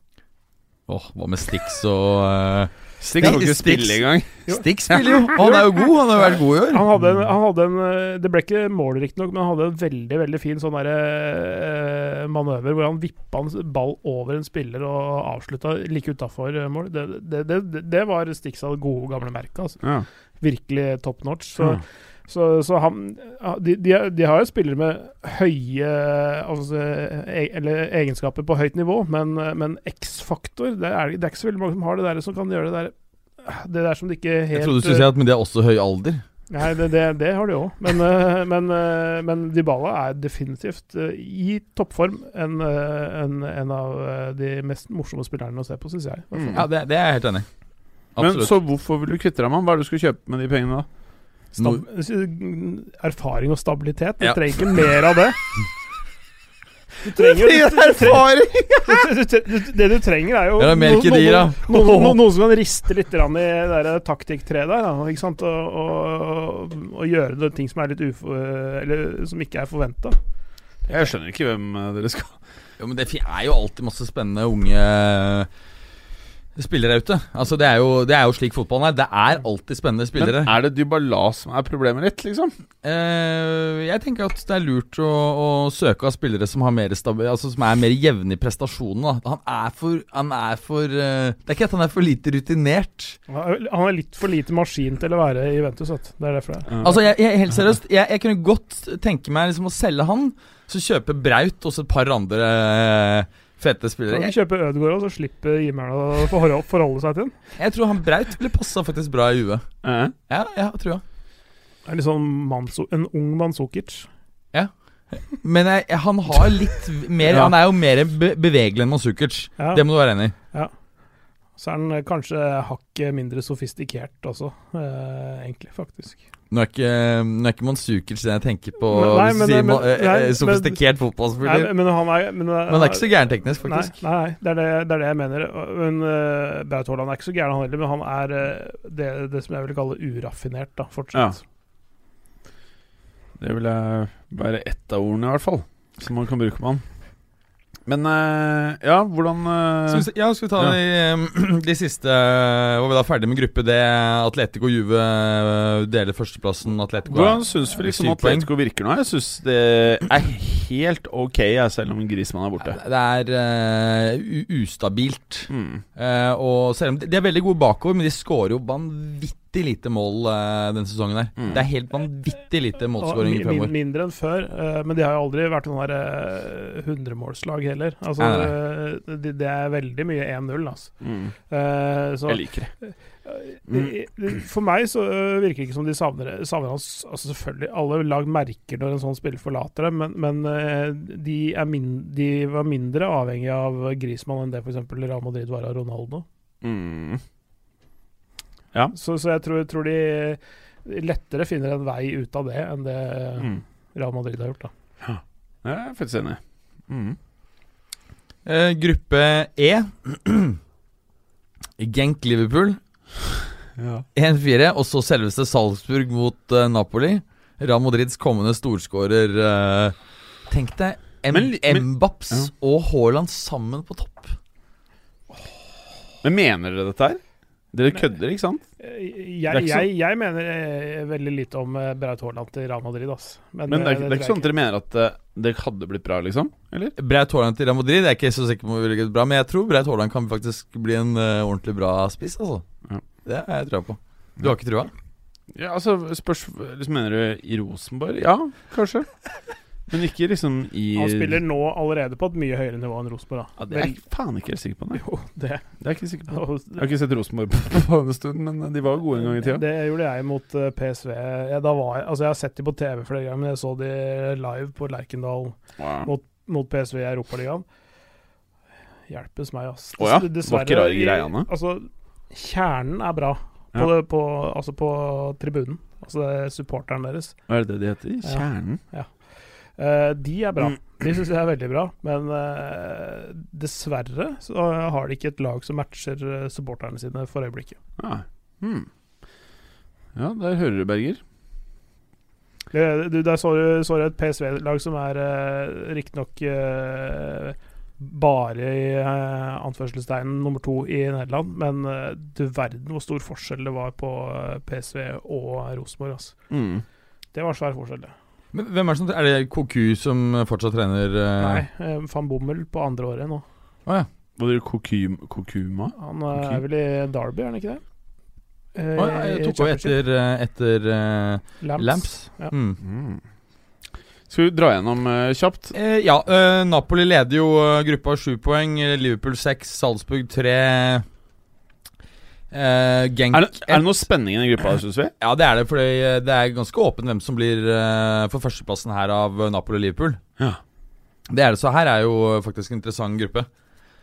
Åh, hva med Stix og uh, Stix kan ikke Stix. spille engang. Stix spiller jo! Han er jo god, han har jo vært god i år. Han hadde, en, han hadde en eh, Det ble ikke mål, riktignok, men han hadde en veldig veldig fin sånn der, uh, manøver hvor han vippa en ball over en spiller og avslutta like utafor mål. Det, det, det, det, det var Stixas gode, gamle merket. Altså. Ja. Virkelig top notch. Så, Ja. Så, så han de, de, de har jo spillere med høye altså, e, eller egenskaper på høyt nivå, men, men X-faktor det, er- det er ikke så veldig mange som har det der som kan gjøre det der Det der som de ikke helt Jeg trodde du skulle si at men de har også høy alder. Nei, det, det, det har de òg. Men, eh, men, eh, men Dybala er definitivt eh, i toppform en, en, en av de mest morsomme spillerne å se på, syns jeg. Mm. Ja, det, det er jeg helt enig i. Men så hvorfor vil du kvitte deg med ham? Hva er det du skal kjøpe med de pengene da? Stab erfaring og stabilitet. Du Ja. trenger ikke mer av det. Du trenger jo du, du, Det du trenger, er jo Ja, det no, no, noen- som kan riste litt i det taktikktreet der. Ikke sant? Og, og, og gjøre det ting som er litt ufo... Eller som ikke er forventa. Jeg skjønner ikke hvem eh, dere skal Jo, men det er jo alltid masse spennende unge spillere ute. Altså, det er jo, det er jo slik fotballen er. Det er alltid spennende spillere. Men er det Dybala som er problemet ditt, liksom? Eh, jeg tenker at det er lurt å, å søke av spillere som har mer stabil, Altså som er mer jevne i prestasjonene. Han er for, han er for uh, Det er ikke at han er for lite rutinert. Han er- litt for lite maskin til å være i Ventus. Det er derfor det er. Altså, jeg, jeg, helt seriøst, jeg, jeg kunne godt tenke meg liksom å selge han, så kjøpe Braut og så et par andre eh, fete Kan spillere. vi Jeg, kjøpe Ødegaard og så slipper Jimmer'n å forholde, seg til den? jeg tror han Braut ville passa faktisk bra i huet. Eh? Ja, ja, tror jeg. Det er litt sånn Manso, en ung Manzukic. Men jeg, jeg, han har litt mer Ja. Han er jo mer be bevegelig enn Manzukic. Ja. Det må du være enig i. Ja. Så er han eh, kanskje hakket mindre sofistikert også, eh, egentlig, faktisk. Nå er ikke, nå er ikke Manzukic det jeg tenker på Nei, men- men- eh, nei, eh, sofistikert fotballspiller. men han er Men, Men han er ikke så gæren teknisk, faktisk. Nei, nei det, er det, det er det jeg mener. Men uh, Braut Haaland er ikke så gæren, han heller, men han er uh, det, det som jeg vil kalle uraffinert, da, fortsatt. Det vil jeg være ett av ordene, i hvert fall, som man kan bruke med han. Men eh, ja, hvordan eh, vi, ja, skal vi ta de, eh, de siste Var vi da ferdig med gruppe D? Atletico Juve deler førsteplassen. Atletico Hvordan syns vi liksom. Atletico virker nå? Jeg syns det er helt ok, jeg, selv om Grismann er borte. Det er uh, ustabilt. Mm. Uh, og selv om de, de er veldig gode bakover, men de skårer jo vanvittig lite mål uh, denne sesongen. her Mm. Det er helt vanvittig lite målskåring i fremover. mindre enn før, uh, men de har jo aldri vært noen der hundremålslag heller. Altså, Nei, eh, det, det er veldig mye 1-0, altså. Mm. Eh, så Jeg liker det. Eh, For meg så virker det ikke som de savner, savner hans Altså Selvfølgelig, alle lag merker når en sånn spiller forlater dem, men, men de, er min, de var mindre avhengig av Grismann enn det f.eks. Real Madrid var av Ronaldo. Mm. Så, så jeg tror, tror de lettere finner en vei ut av det enn det Mm. Real Madrid har gjort. da Jeg er faktisk enig. Mm. Eh, gruppe E. Genk Liverpool Ja. 1-4. Og så selveste Salzburg mot uh, Napoli. Real Madrids kommende storskårer. Uh, tenk deg M Men men- Mbaps Ja. og Haaland sammen på topp. Men mener dere dette her? Dere kødder, ikke sant? Eh, Jeg, ikke jeg, jeg mener eh, veldig lite om eh, Braut Haaland til Real Madrid. ass. Men det er, det, det er ikke sånn at dere mener at det hadde blitt bra, liksom? Eller? Braut Haaland til Real Madrid Jeg er ikke så sikker på om det blir bra, men jeg tror Braut Haaland kan faktisk bli en uh, ordentlig bra spiss. Altså. Ja. Det har jeg trua på. Du har ikke trua? Ja, altså, spørs liksom, Mener du i Rosenborg? Ja, kanskje. Men ikke liksom i Han spiller nå allerede på et mye høyere nivå enn Rosenborg. ja. Det er jeg faen ikke helt sikker på. Nei. Jo, det. Det er jeg ikke sikker på. Jeg har ikke sett Rosenborg på, en stund, men de var gode en gang i tida. Det gjorde jeg mot eh, PSV. Jeg, da var jeg, altså jeg har sett de på TV flere ganger, men jeg så de live på Lerkendal Wow. mot, mot PSV i Europaligaen. Hjelpes meg, ass. Å ja? Dess- Var ikke rare greiene? Altså, kjernen er bra på, Ja. det, på, altså på tribunen. Altså det er supporteren deres. Hva er det de heter? Kjernen? Ja. Kjernen? Eh, de er bra. Mm. De syns jeg er veldig bra, men eh, dessverre så har de ikke et lag som matcher eh, supporterne sine for øyeblikket. Ah. Hmm. Ja, der hører du, Berger. Du, der så du så du et PSV-lag som er uh, riktignok uh, bare i uh, anførselstegnen nummer to i Nederland. Men uh, du verden hvor stor forskjell det var på PSV og Rosenborg. Altså. Mm. Det var svær forskjell, det. Men hvem Er det som Er det Koku som fortsatt trener eh? Nei, eh, van Bommel på andre året nå. Å ja. Var det Kokum, Kokuma? Han er Ok. er vel i Derby, er han ikke det? Eh, Å, ja, jeg tok over etter, eh, etter uh, Lamps. Lamps. Ja. Mm. Mm. Skal vi dra gjennom uh, kjapt? Eh, ja, Uh, Napoli leder jo uh, gruppa sju poeng. eh, Liverpool seks, Salzburg tre. Eh, Genk Er det, er det noe spenning i den gruppa, syns vi? Ja, det er det, for det er ganske åpent hvem som blir uh, for førsteplassen her av eh, Napoli og Liverpool. Ja. Det er det, så her er jo faktisk en interessant gruppe.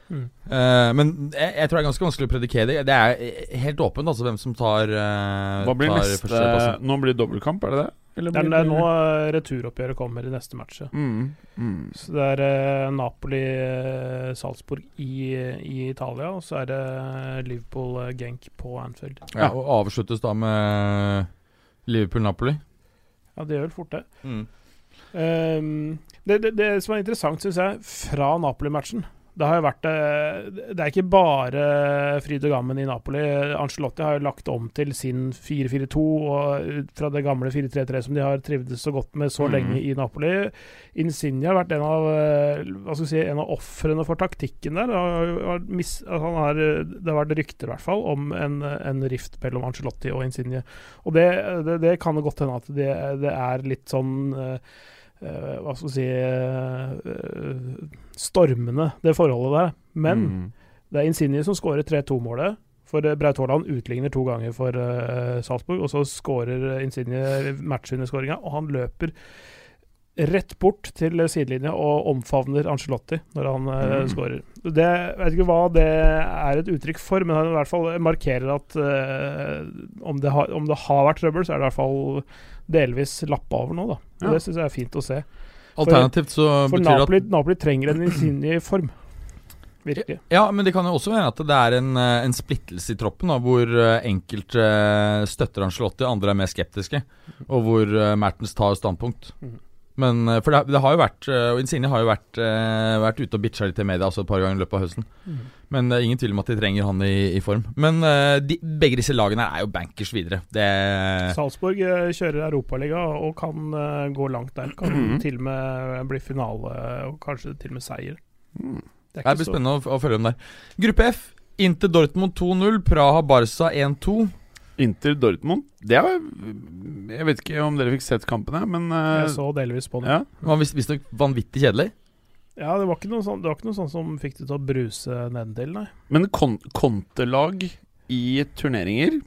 Mm. Uh, men jeg, jeg tror det er ganske vanskelig å predikere det. Det er eh, helt åpent altså hvem som tar uh, Hva blir tar neste førsteplassen. Nå blir det dobbeltkamp, er det det? Eller Det er, blir det er nå eh, returoppgjøret kommer i neste match. ja. mm. Mm. Så det er eh, Napoli-Salzburg i, i Italia, og så er det Liverpool-Genk på Anfield. Ja, og avsluttes da med Liverpool-Napoli. Ja, det gjør vel fort det. Mm. Um, det, det. Det som er interessant, syns jeg, fra Napoli-matchen Det har jo vært eh, Det er ikke bare fryd og gammen i Napoli. Ancelotti har jo lagt om til sin 4-4-2 fra det gamle 4-3-3 som de har trivdes så godt med så Mhm. lenge i Napoli. Insigne har vært en av Hva si, en av ofrene for taktikken der. Det har vært rykter, i hvert fall, om en, en rift mellom Ancelotti og Insigne. Og det, det, det kan jo godt hende at det, det er litt sånn eh, Hva skal vi si eh, Stormende, det forholdet der. Men Mm. det er Insigne som skårer 3-2-målet. For eh, Braut Haaland utligner to ganger for eh, Salzburg, og så skårer Insigne matchvinnerskåringa, og han løper rett bort til sidelinja og omfavner Ancelotti når han Mm. skårer. Det, jeg vet ikke hva det er et uttrykk for, men han i hvert fall markerer at uh, om, det har, om det har vært trøbbel, så er det i hvert fall delvis lappa over nå, da. Ja. Det syns jeg er fint å se. Alternativt så For betyr Napoli, at Napoli, Napoli trenger en Insigne i form. Virkelig. Ja, men det kan jo også være at det er en, eh, en splittelse i troppen, da, hvor eh, enkelte eh, støtter Angelotti, andre er mer skeptiske, og hvor Mertens tar standpunkt. Mhm. Men eh, For det, det har jo vært eh, Og Insigne har jo vært, eh, vært ute og bitcha litt i media altså et par ganger i løpet av høsten. Men det er ingen tvil om at de trenger han i, i form. Men de, begge disse lagene er jo bankers videre. Det Salzburg kjører Europaliga og kan gå langt der. Kan Mhm. til og med bli finale, og kanskje til og med seier. Mm. Det Det blir spennende å, å følge dem der. Gruppe F. Inter Dortmund 2-0. Praha Barca 1-2. Inter Dortmund Det var Jeg vet ikke om dere fikk sett kampene, men uh, Jeg så delvis på det. ja. Det var visstnok vanvittig kjedelig. Ja, det var ikke noe sånn, det var ikke noe sånn som fikk det til å bruse nedentil, nei. Men kon kontelag i turneringer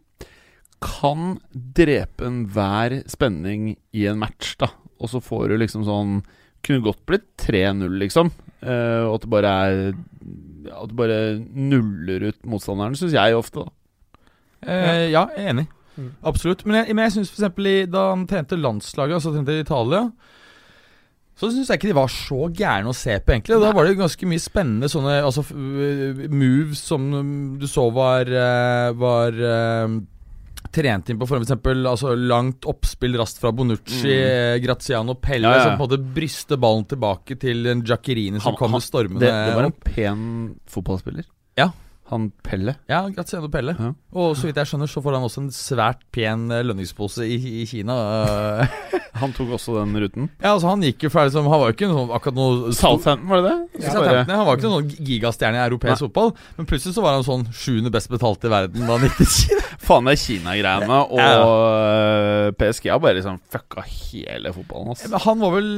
kan drepe enhver spenning i en match, da. Og så får du liksom sånn Kunne godt blitt 3-0, liksom. Uh, og at det bare er At det bare nuller ut motstanderen, syns jeg ofte, da. Eh, ja, jeg er enig. Mm. Absolutt. Men jeg, men jeg syns f.eks. da han trente landslaget, altså trente Italia så syns jeg ikke de var så gærne å se på, egentlig. Da var det ganske mye spennende sånne altså, øh, moves som du så var øh, Var øh, trent inn på for eksempel altså, langt oppspill raskt fra Bonucci, Mm. Graziano Pelle, Ja, ja. som på en måte bryster ballen tilbake til en Giaccherini som Han- kommer stormende Det, det var en pen fotballspiller. Ja. Han Pelle. Ja, Graziano Pelle. Ja. Og så vidt jeg skjønner, så får han også en svært pen eh, lønningspose i, i Kina. eh. Han tok også den ruten. ja, altså Han gikk jo ferdig som Han var jo ikke noe, akkurat noe Southampton, var det det? Ja, bare- Han var ikke noen gigastjerne i europeisk fotball, men plutselig så var han sånn sjuende best betalte i verden da han gikk til Kina. Faen, det Kina-greiene og Ja. øh, PSG har bare liksom fucka hele fotballen. ass. Men Han var vel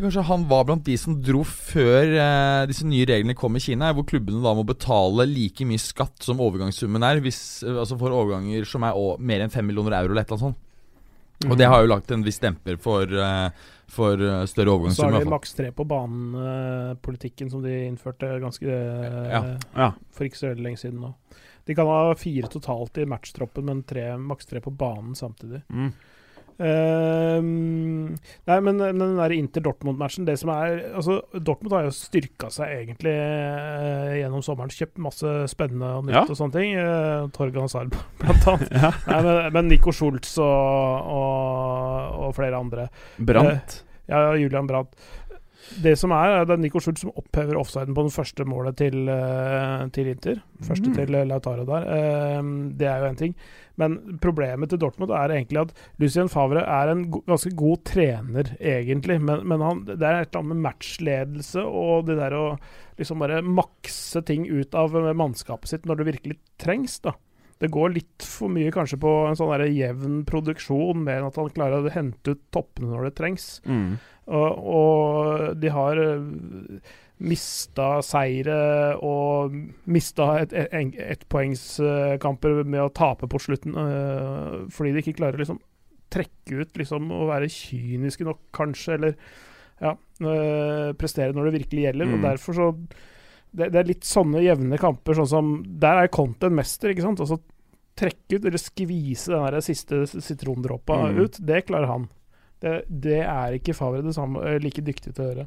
Kanskje han var blant de som dro før eh, disse nye reglene kom i Kina, hvor klubbene da må betale like mye skatt som overgangssummen er, hvis, eh, altså for overganger som er å, mer enn 5 millioner euro eller et eller annet sånt. Og det har jo lagt en viss demper for, eh, for større større Så har de maks tre på banen-politikken som de innførte ganske eh, Ja. Ja. for ikke så veldig lenge siden nå. De kan ha fire totalt i matchtroppen, men tre, maks tre på banen samtidig. Mm. Ehm, nei, men, den der Inter-Dortmund-matchen Det som er Altså, Dortmund har jo styrka seg egentlig uh, gjennom sommeren. Kjøpt masse spennende og nytt Ja. og sånne ting. Uh, Torgan Sarb, blant annet. Ja. Nei, men, men Nico Schultz og, og, og flere andre. Brant. Ja, Julian Brandt. Det som er, det er Nico Schultz som opphever offsiden på den første målet til, eh, til Inter. Første Mm. til eh, Lautaro der. Eh, det er jo én ting. Men problemet til Dortmund er egentlig at Lucien Favre er en ganske god trener, egentlig. Men, men han, det er et eller annet med matchledelse og det der å liksom bare makse ting ut av mannskapet sitt når det virkelig trengs, da. Det går litt for mye kanskje på en sånn der jevn produksjon, mer enn at han klarer å hente ut toppene når det trengs. Mm. Og, og de har mista seire og mista et, et, med å tape på slutten øh, fordi de ikke klarer å liksom trekke ut liksom og være kyniske nok, kanskje, eller ja, øh, prestere når det virkelig gjelder. Mm. Og derfor så det, det er litt sånne jevne kamper, sånn som Der er Conte en mester, ikke sant? Altså trekke ut, eller skvise den der siste sitrondråpa Mm. ut, det klarer han. Det, det er ikke Favre det samme, eh, like dyktig til å gjøre.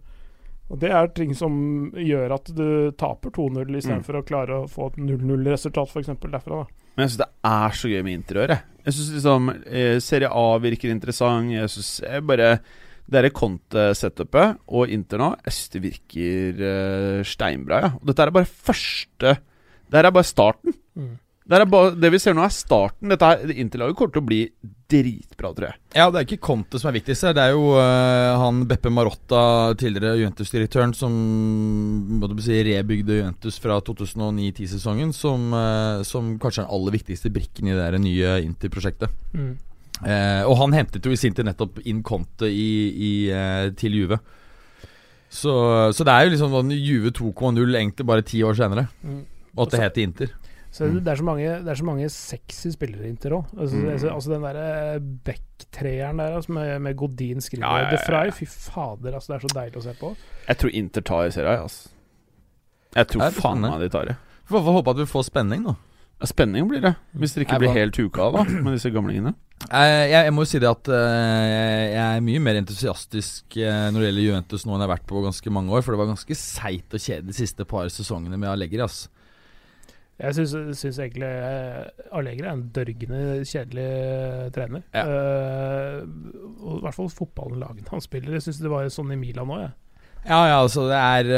Og Det er ting som gjør at du taper 2-0 istedenfor Mm. å klare å få et 0-0-resultat, f.eks. derfra. da. Men jeg syns det er så gøy med Inter å gjøre. Jeg syns liksom eh, Serie A virker interessant. Jeg syns bare det derre Conte-setupet og Inter nå, jeg syns det virker eh, steinbra. Ja. Og dette er bare første Det her er bare starten. Mm. Det, er bare, det vi ser nå, er starten. Dette her, Interlaget kommer til å bli dritbra, tror jeg. Ja, det er ikke Conte som er viktigst her. Det er jo uh, han Beppe Marotta, tidligere Juventus-direktøren, som måtte si, rebygde Juventus fra 2009-10-sesongen, som, uh, som kanskje er den aller viktigste brikken i det der nye Inter-prosjektet. Mm. Uh, og han hentet jo i sin tid nettopp inn Conte i, i, til Juve. Så, så det er jo liksom sånn Juve 2,0 egentlig bare ti år senere. Mm. Og at det heter Inter. Så det, det, er så mange, det er så mange sexy spillere inntil òg. Altså, Mm. altså, altså den derre Beck-treeren der altså, med, med Godin skriver Ja, ja, ja, De Frey, fy fader, altså, det er så deilig å se på. Jeg tror Inter tar i serien, altså. Jeg tror faen meg de tar det. Får håpe at vi får spenning, da. Ja, Spenning blir det. Hvis dere ikke Jeg blir helt huka av da med disse gamlingene. Jeg, jeg, jeg må jo si det at eh, jeg, er mye mer entusiastisk eh, når det gjelder Juventus nå enn jeg har vært på ganske mange år. For det var ganske seigt og kjedelig de siste par sesongene med Allegri. ass Jeg syns, egentlig eh, Allegri er en dørgende kjedelig eh, trener. Ja. Uh, og I hvert fall fotballen lagene han spiller. Jeg syns det var sånn i Milan òg, jeg. Ja, ja, altså det er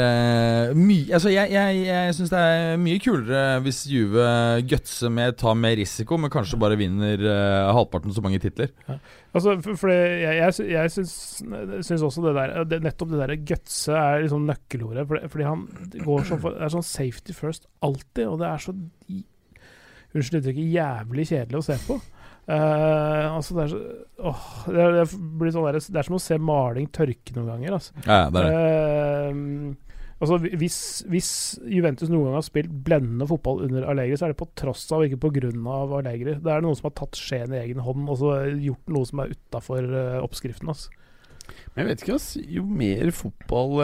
uh, mye Altså Jeg, jeg, jeg syns det er mye kulere hvis Juve gutser med, tar mer risiko, men kanskje bare vinner uh, halvparten så mange titler. Altså, for, for det, jeg, jeg, jeg syns, også det der det, Nettopp det derre gutse er liksom nøkkelordet. Fordi, fordi han går sånn for, Det er sånn safety first alltid, og det er så Unnskyld uttrykket jævlig kjedelig å se på. Eh, altså det er så åh, det, er, det, blir sånn der, det er som å se maling tørke noen ganger. Altså. Ja, det er det. Uh, altså hvis, hvis Juventus noen gang har spilt blendende fotball under Allegri, så er det på tross av, ikke av Allegri. Det er noen som har tatt skjeen i egen hånd og så gjort noe som er utafor oppskriften. Altså. Men jeg vet ikke, ass. Jo mer fotball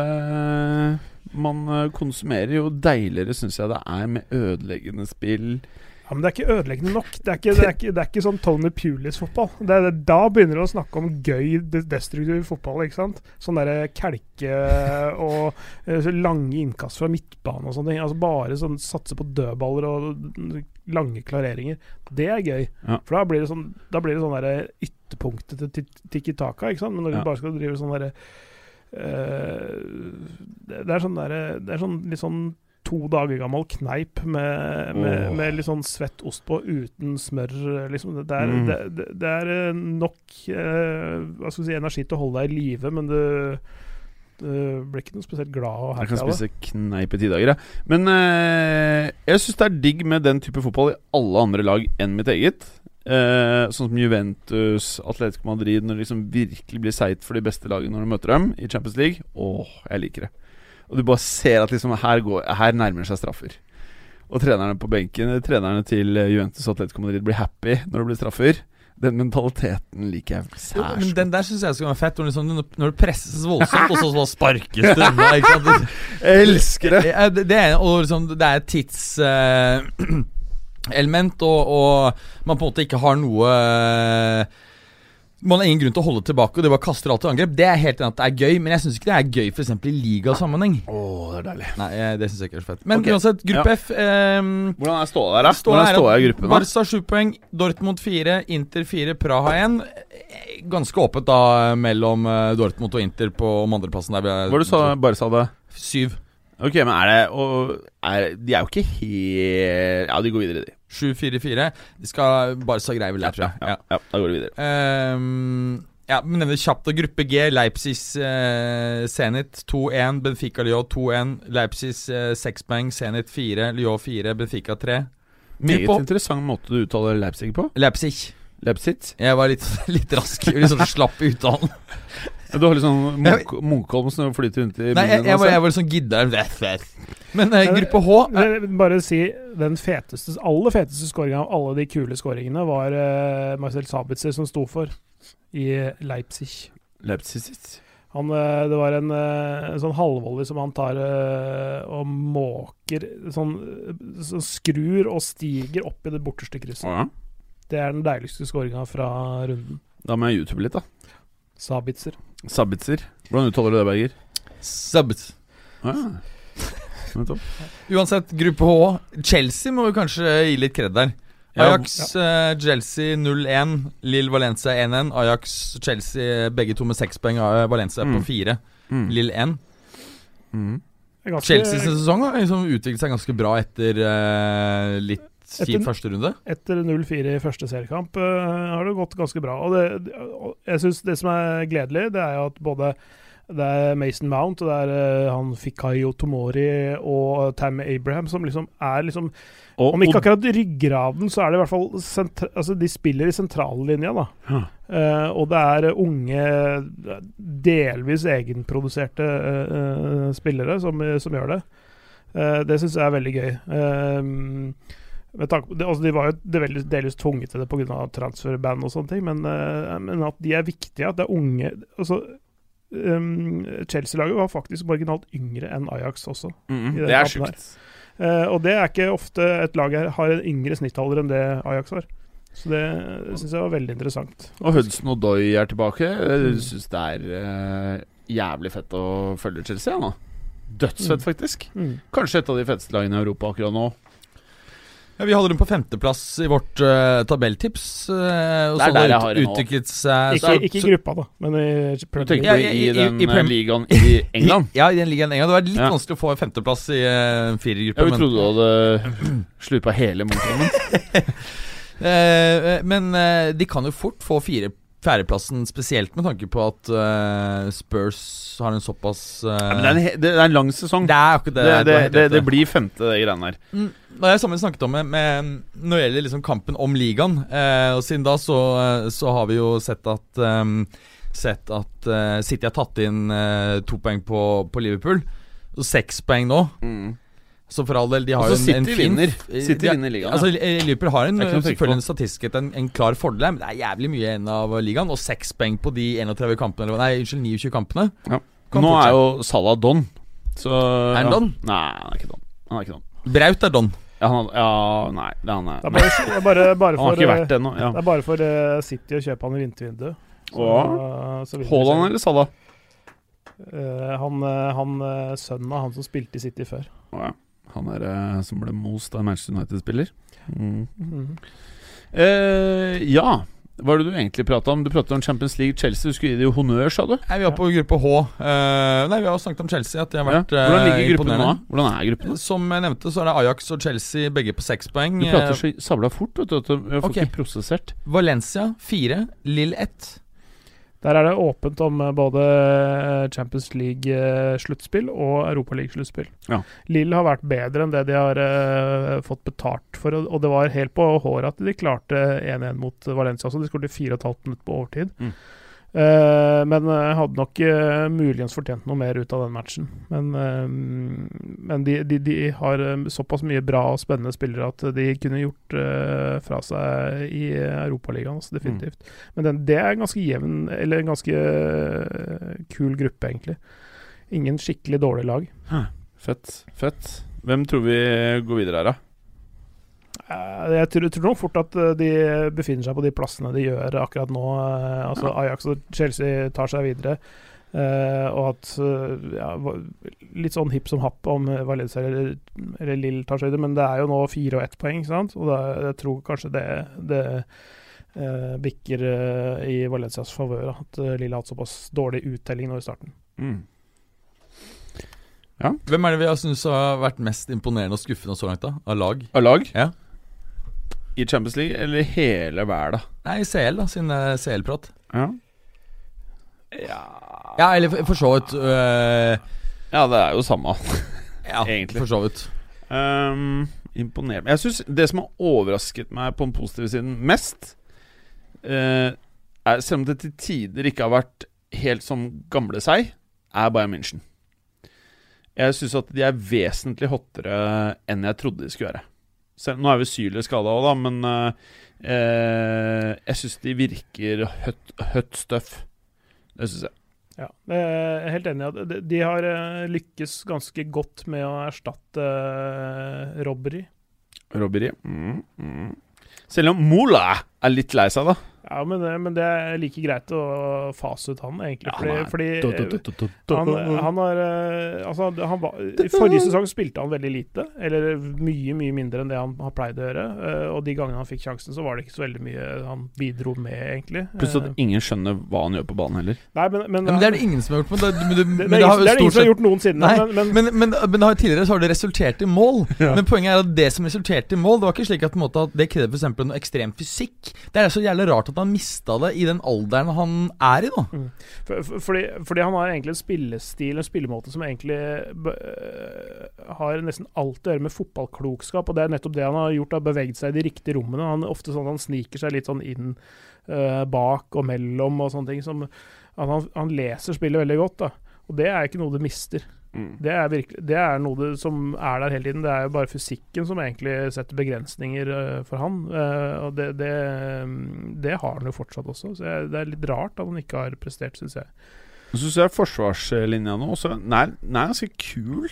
man konsumerer, jo deiligere syns jeg det er med ødeleggende spill. Ja, Men det er ikke ødeleggende nok. Det er ikke, det er ikke, det er ikke sånn Tony Pulis-fotball. Det da begynner du å snakke om gøy, de- destruktiv fotball. ikke sant? Sånn derre kelke og eh, lange innkast fra midtbane og sånne ting. Altså Bare sånn satse på dødballer og lange klareringer. Det er gøy. Ja. For da blir det sånn Da blir det sånn derre ytterpunktet til ti- Tiki Taka, ikke sant? Men når Ja. du bare skal drive sånn derre Uh, det, det er sånn derre Det er sånn litt sånn to dager gammel kneip med, med, oh. med litt sånn svett ost på uten smør. Liksom. Det, er, Mm. det, det, er eh, nok eh, si, energi til å holde deg i live, men du, du blir ikke noe spesielt glad og Jeg happy kan av det. spise kneip i ti dager, jeg. Men eh, jeg syns det er digg med den type fotball i alle andre lag enn mitt eget. Eh, sånn som Juventus, Atletico Madrid, når det liksom virkelig blir seigt for de beste lagene når du møter dem i Champions League. Åh, jeg liker det. Og du bare ser at liksom her, går, her nærmer seg straffer. Og trenerne på benken Trenerne til eh, Juventus Atletico Madrid blir happy når det blir straffer. Den mentaliteten liker jeg særs godt. Ja, den der syns jeg skal være fett. Liksom, når det presses voldsomt, og så så sparkes det unna. Jeg elsker det! Det, det er, liksom, det er et tidselement, og, og man på en måte ikke har noe eh, man har ingen grunn til å holde tilbake, og det bare kaster alt i angrep. Det er helt enig at det er gøy, men jeg syns ikke det er gøy f.eks. i ligasammenheng. Oh, det er deilig. Nei, eh, det syns jeg ikke er så fett. Men okay. uansett, gruppe ja. F um, Hvordan er ståa der, da? Ståa Hvordan er ståa i gruppen? Barca 7 poeng, Dortmund 4, Inter 4, Praha 1. Ganske åpent da eh, mellom eh, Dortmund og Inter på om andreplassen der. Hvor du sa Barca hadde? Syv Ok, men er det og er, De er jo ikke helt Ja, de går videre, de. 7-4-4. De skal bare så greie vel det, tror jeg. Ja. Ja, da går de videre. Um, ja, men nevner kjapt Gruppe G. Leipzig eh, Zenit 2-1. Benfica Lyon 2-1. Leipzig eh, 6 poeng. Zenit 4. Lyon 4. Benfica 3. Meget interessant måte du uttaler Leipzig på. Leipzig. Leipzig. Jeg var litt, litt rask. Litt sånn slapp i uttalen. Du har litt sånn Munk Munkholm som flyter rundt i Nei, jeg, jeg, var, jeg var litt sånn gidda. Men eh, gruppe H er, Bare si den feteste, aller feteste skåringa av alle de kule skåringene var uh, Marcel Sabitzer som sto for i Leipzig. Leipzig. Han, eh, det var en, eh, en sånn halvvolley som han tar eh, og måker sånn, sånn Skrur og stiger opp i det borteste krysset. Ja. Det er den deiligste skåringa fra runden. Da må jeg YouTube litt, da. Sabitzer. Sabitzer. Hvordan uttaler du det, Berger? Sabitz. Ja. Nettopp. Uansett, gruppe H. Chelsea må vi kanskje gi litt kred der. Ja, Ajax, eh, Chelsea 0-1. Lill Valencia 1-1. Ajax, Chelsea begge to med seks poeng. eh, Valencia Mm. på fire. Mm. Lill 1. Mm. Det ganske- Chelseas sesong har liksom utviklet seg ganske bra etter uh, litt kjip første runde. Etter 0-4 i første seriekamp uh, har det gått ganske bra. Og det, og jeg synes det som er gledelig, det er jo at både det er Mason Mount og det er uh, han Fikayo Tomori og Tam Abraham som liksom er liksom Og, Om ikke akkurat ryggraden, så er det i hvert fall sentra, altså De spiller i sentrallinja, da. Huh. Uh, og det er unge, delvis egenproduserte uh, eh, spillere som, som gjør det. Eh, det syns jeg er veldig gøy. Eh, med tanke altså de var jo delvis tvunget til det pga. transferband og sånne ting, men, eh, men at de er viktige, at det er unge altså, um, Chelsea-laget var faktisk marginalt yngre enn Ajax også. mm, det er sjukt. Uh, og det er ikke ofte et lag her har en yngre snittalder enn det Ajax har. Så det syns jeg var veldig interessant. Og Hudson og Doy er tilbake. Jeg syns det er uh, jævlig fett å følge Chelsea nå. Dødsfett, Mm. faktisk. Mm. Kanskje et av de feteste lagene i Europa akkurat nå. Ja, vi holder dem på femteplass i vårt uh, tabelltips. uh, og Det er der jeg har ut, utviklet seg Ikke, ikke i gruppa, da, men i Premier tenker Ja, i- i, i- den eh, ligaen i England? Ja, i den ligaen i England. Det var litt Ja. vanskelig å få femteplass i uh, firergruppe. Ja, vi men- trodde du hadde slupa hele Munkholmen. Men de kan jo fort få fire fjerdeplassen, spesielt med tanke på at uh, Spurs har en såpass uh, Ja, det, er en, det er en lang sesong. Det er akkurat det. Det, det, det, blir femte, de greiene der. Mm, Det er samme vi snakket om med, med når det gjelder liksom kampen om ligaen. Uh, og siden da så, så har vi jo sett at um, Sett at City har tatt inn to poeng på, på Liverpool. Og seks poeng nå. Så for all del, de har Altså, jo en, en fin vinner. City vinner ligaen, Altså, eh, Liverpool har en, selvfølgelig en statistisk en, en klar fordel, her, men det er jævlig mye igjen av ligaen. Og seks poeng på de 31 kampene eller Nei, unnskyld, 29 kampene. Ja. Nå er jo Salah don. Så Er han ja. don? Nei, han er ikke don. Han er ikke don. Braut er don. Ja, han, ja nei, det er han er. Det er bare, bare, bare Han har for, ikke eh, vært det ennå. Ja. det er bare for uh, City å kjøpe han i vintervinduet. Så- Og så Haaland eller Salah? Uh, han, han sønnen av han som spilte i City før. Åh, ja. Han er eh, som ble most av Manchester United-spiller. Mm. Mhm. Eh, ja, hva er det du egentlig prata om? Du pratet om Champions League, Chelsea. Du skulle gi det jo honnør, sa du? Nei, vi var på gruppe H. Uh, nei, vi har snakket om Chelsea. At de har Ja. Hvordan ligger eh, gruppen nå? Hvordan er gruppen? nå? Som jeg nevnte, så er det Ajax og Chelsea begge på seks poeng. Du prater så sabla fort, vet du. Jeg får okay. ikke prosessert. Valencia fire, Lill ett. Der er det åpent om eh, både Champions League-sluttspill og Europaliga-sluttspill. Ja. Lill har vært bedre enn det de har uh, fått betalt for, og det var helt på håret at de klarte 1-1 mot Valencia også. De skåret 4,5 minutter på overtid. Mm. Eh, men jeg hadde nok eh, muligens fortjent noe mer ut av den matchen. Men, eh, men de, de, de har såpass mye bra og spennende spillere at de kunne gjort fra seg i Europaligaen, altså, definitivt. Men den, det er en ganske jevn, eller en ganske kul gruppe, egentlig. Ingen skikkelig dårlig lag. Fett. Fett. Hvem tror vi går videre her, da? Eh, Jeg tror, tror nok fort at eh, de befinner seg på de plassene de gjør akkurat nå. eh, Altså Ajax og Chelsea tar seg videre. Uh, og at uh, ja, Litt sånn hipp som happ om Valencia eller, eller Lill tar seg videre, men det er jo nå fire og ett poeng, ikke sant? Og da, jeg tror kanskje det, det uh, bikker eh, i Valencias favør. At Lille har hatt såpass dårlig uttelling nå i starten. Mm. Hvem er det vi har syntes har vært mest imponerende og skuffende så langt, da? Av lag? Av lag? Ja. I Champions League eller hele verden? Nei, i CL, da, sin uh, CL-prat. Ja. Ja, eller for, for så vidt uh, ja, det er jo samme. Ja, Egentlig. for så vidt. Um, imponerende. Jeg synes Det som har overrasket meg på den positive siden mest, uh, er, selv om det til tider ikke har vært helt som gamle seg, er Bayern München. Jeg syns at de er vesentlig hottere enn jeg trodde de skulle være. Selv, nå er vi Syler skada òg, da, men eh, eh, jeg syns de virker høtt, høtt støff. Det syns jeg. Ja, jeg er helt enig de, har eh, lykkes ganske godt med å erstatte robbery. Robbery. Mm, mm. Selv om Mola er litt lei seg, da. Ja, men, det- men det er like greit å fase ut han, egentlig. Ja, fordi han fordi han, han har eh, Altså, han var, I forrige sesong spilte han veldig lite. Eller mye, mye mindre enn det han har pleid å gjøre. eh, og de gangene han fikk sjansen, så var det ikke så veldig mye han bidro med, egentlig. Pluss at Eh, ingen skjønner hva han gjør på banen heller. Nei, men, men, Ja, men det er det ingen som har gjort. på det, men det, det, men det, det er, ingen- det er det ingen som har gjort noensinne. Nei, men, men, Men, men, men det har, tidligere så har det resultert i mål. Ja. Men poenget er at det som resulterte i mål, det var ikke slik at, på en måte, at det krevde for noe ekstrem fysikk. Det er så jævlig rart at han mista det i den alderen han er i, da. For, for, fordi, fordi han har egentlig en spillestil, en spillemåte, som egentlig øh, har nesten alt å gjøre med fotballklokskap. Og det er nettopp det han har gjort, har beveget seg i de riktige rommene. Han ofte sånn han sniker seg litt sånn inn uh, bak og mellom og sånne ting. Som, han, han leser spillet veldig godt, da. Og det er ikke noe du mister. Mm. Det er, virkelig, det er noe som er der hele tiden. Det er jo bare fysikken som egentlig setter begrensninger øh, for han. Eh, og det, det, det har han jo fortsatt også. Så det er litt rart at han ikke har prestert, syns jeg. Så syns jeg forsvarslinja nå også den er ganske kul.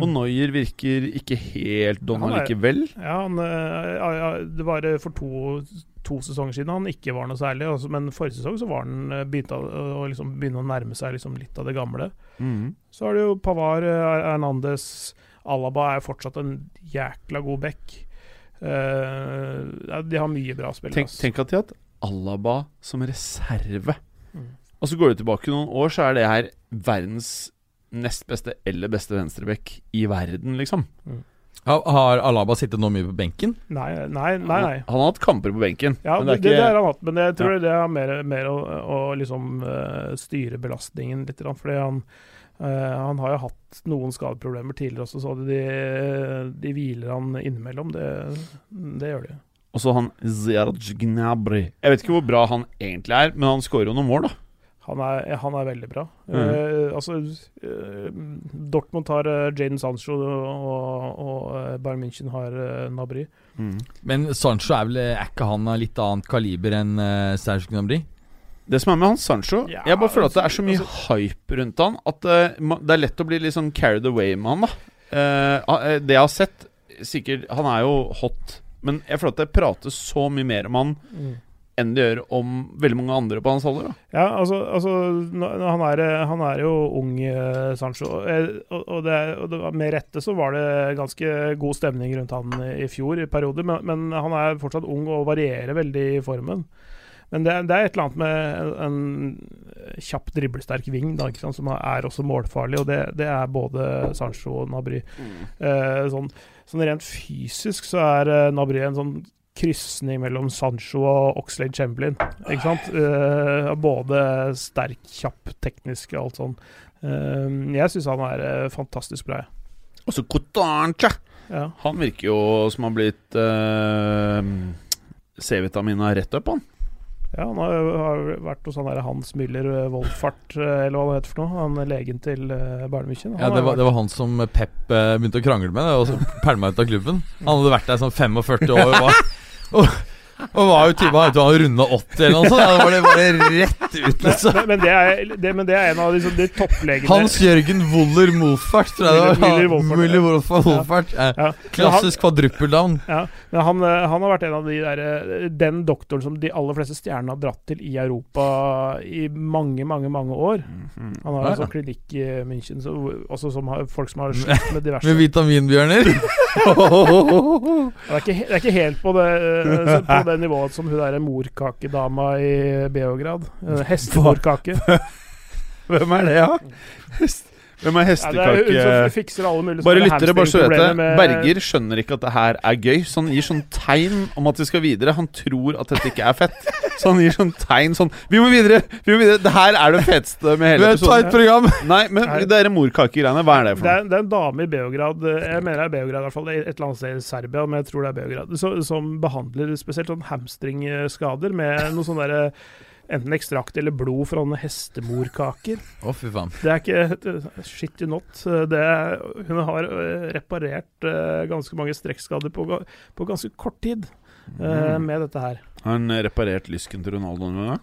Og Noyer virker ikke helt don Han er- allikevel. Ja, han, eh, ja, det var eh, for to, to sesonger siden han ikke var noe særlig. Altså, men forrige sesong så var han begynte begynt å, liksom begynne å nærme seg liksom litt av det gamle. Mm. Så har du jo Pavar, eh, Hernandez Alaba er fortsatt en jækla god back. Uh, de har mye bra spill. Tenk, tenk at de har hatt Alaba som reserve. Mm. Og så går du tilbake noen år, så er det her verdens nest beste eller beste venstreback i verden, liksom. Har, har Alaba sittet nå mye på benken? Nei, nei, nei. nei. Han, han har hatt kamper på benken. Ja, men det, det det, er har han hatt, men jeg tror det er mer, mer å, å liksom eh, styre belastningen litt. Fordi han, uh, han har jo hatt noen skadeproblemer tidligere også, så de, de hviler han innimellom. Det, det gjør de. Og så han Gnabry. Jeg vet ikke hvor bra han egentlig er, men han skårer jo noen mål, da. Han er, han er veldig bra. Mm. Eh, altså, eh, Dortmund har uh, Jaden Sancho, og, og eh, Bayern München har uh, Nabry. Men Sancho er vel er ikke han av litt annet kaliber enn uh, Serge Gnabry? Det som er med han Sancho Ja, Jeg bare føler at det er altså- så mye hype rundt han at eh, det er lett å bli litt sånn carried away med han, da. Eh, eh, det jeg har sett Sikkert Han er jo hot, men jeg føler at det prates så mye mer om han enn det gjør om veldig mange andre på hans alder. da Ja, altså, altså han, er, han er jo ung, eh, Sancho. Eh, Og, det, og det, med rette så var det ganske god stemning rundt han i fjor i perioder, men, men han er fortsatt ung og varierer veldig i formen. Men det, det er et eller annet med en, en kjapp, driblesterk ving da, ikke sant, som er også målfarlig, og det, det er både Sancho og Nabry. Eh, sånn, sånn rent fysisk så er eh, Nabry en sånn krysning mellom Sancho og Oxlade Chamberlain. Ikke sant? Uh, både sterk, kjapp, teknisk og alt sånn. Uh, jeg syns han er uh, fantastisk bra. Og så Kotancha! Ja. Han virker jo som han har blitt uh, C-vitamina rett opp, han. ja, han har, har vært hos han der Hans Müller Wolfart, eller hva det heter for noe. Han er legen til uh, Ja, det var, det var han som Pep begynte å krangle med, og så pælma ut av klubben. Han hadde vært der sånn 45 år og var, og, og var jo typen Han var runda 80 eller noe sånt. Ja, da var det bare rett ut, liksom. men, men, det er, det, men det er en av liksom, de topplegene Hans Jørgen Woller Molfart, tror jeg det var. Ja. ja. Men han- Klassisk quadruppeldown. Ja, men han, eh, han har vært en av de der, eh, den doktoren som de aller fleste stjernene har dratt til i Europa i mange, mange mange år. Han har en sånn klinikk i München, så, også som har, folk som har slitt med diverse Med vitaminbjørner. det, er ikke, det er ikke helt på det, eh, på det det nivået som hun derre morkakedama i Beograd. Eh, Hestemorkake. Hvem er det, ja? Hvem er Ja, er hestekake? fikser alle mulige Bare lyttere, bare så vet det. Berger skjønner ikke at det her er gøy, så han gir sånn tegn om at vi skal videre. Han tror at dette ikke er fett. Så han gir sånn tegn sånn Vi må videre! Vi må videre Det her er det feteste med hele episoden. Vi er et tight program! Nei, men Nei. det er morkakegreiene. Hva er det Det for er, noe? det er en dame i Beograd, eh, jeg mener det er Beograd i hvert fall, det er et eller annet sted i Serbia, men jeg tror det er Beograd, så, som behandler spesielt sånn hamstringskader med noe sånn derre Enten ekstrakt eller blod fra noen hestemorkaker. Å, fy faen. Det er ikke shit you not. Det er, hun har eh, reparert eh, ganske mange strekkskader på, på ganske kort tid eh, Mm. med dette her. Har hun reparert lysken til Ronaldo noen gang?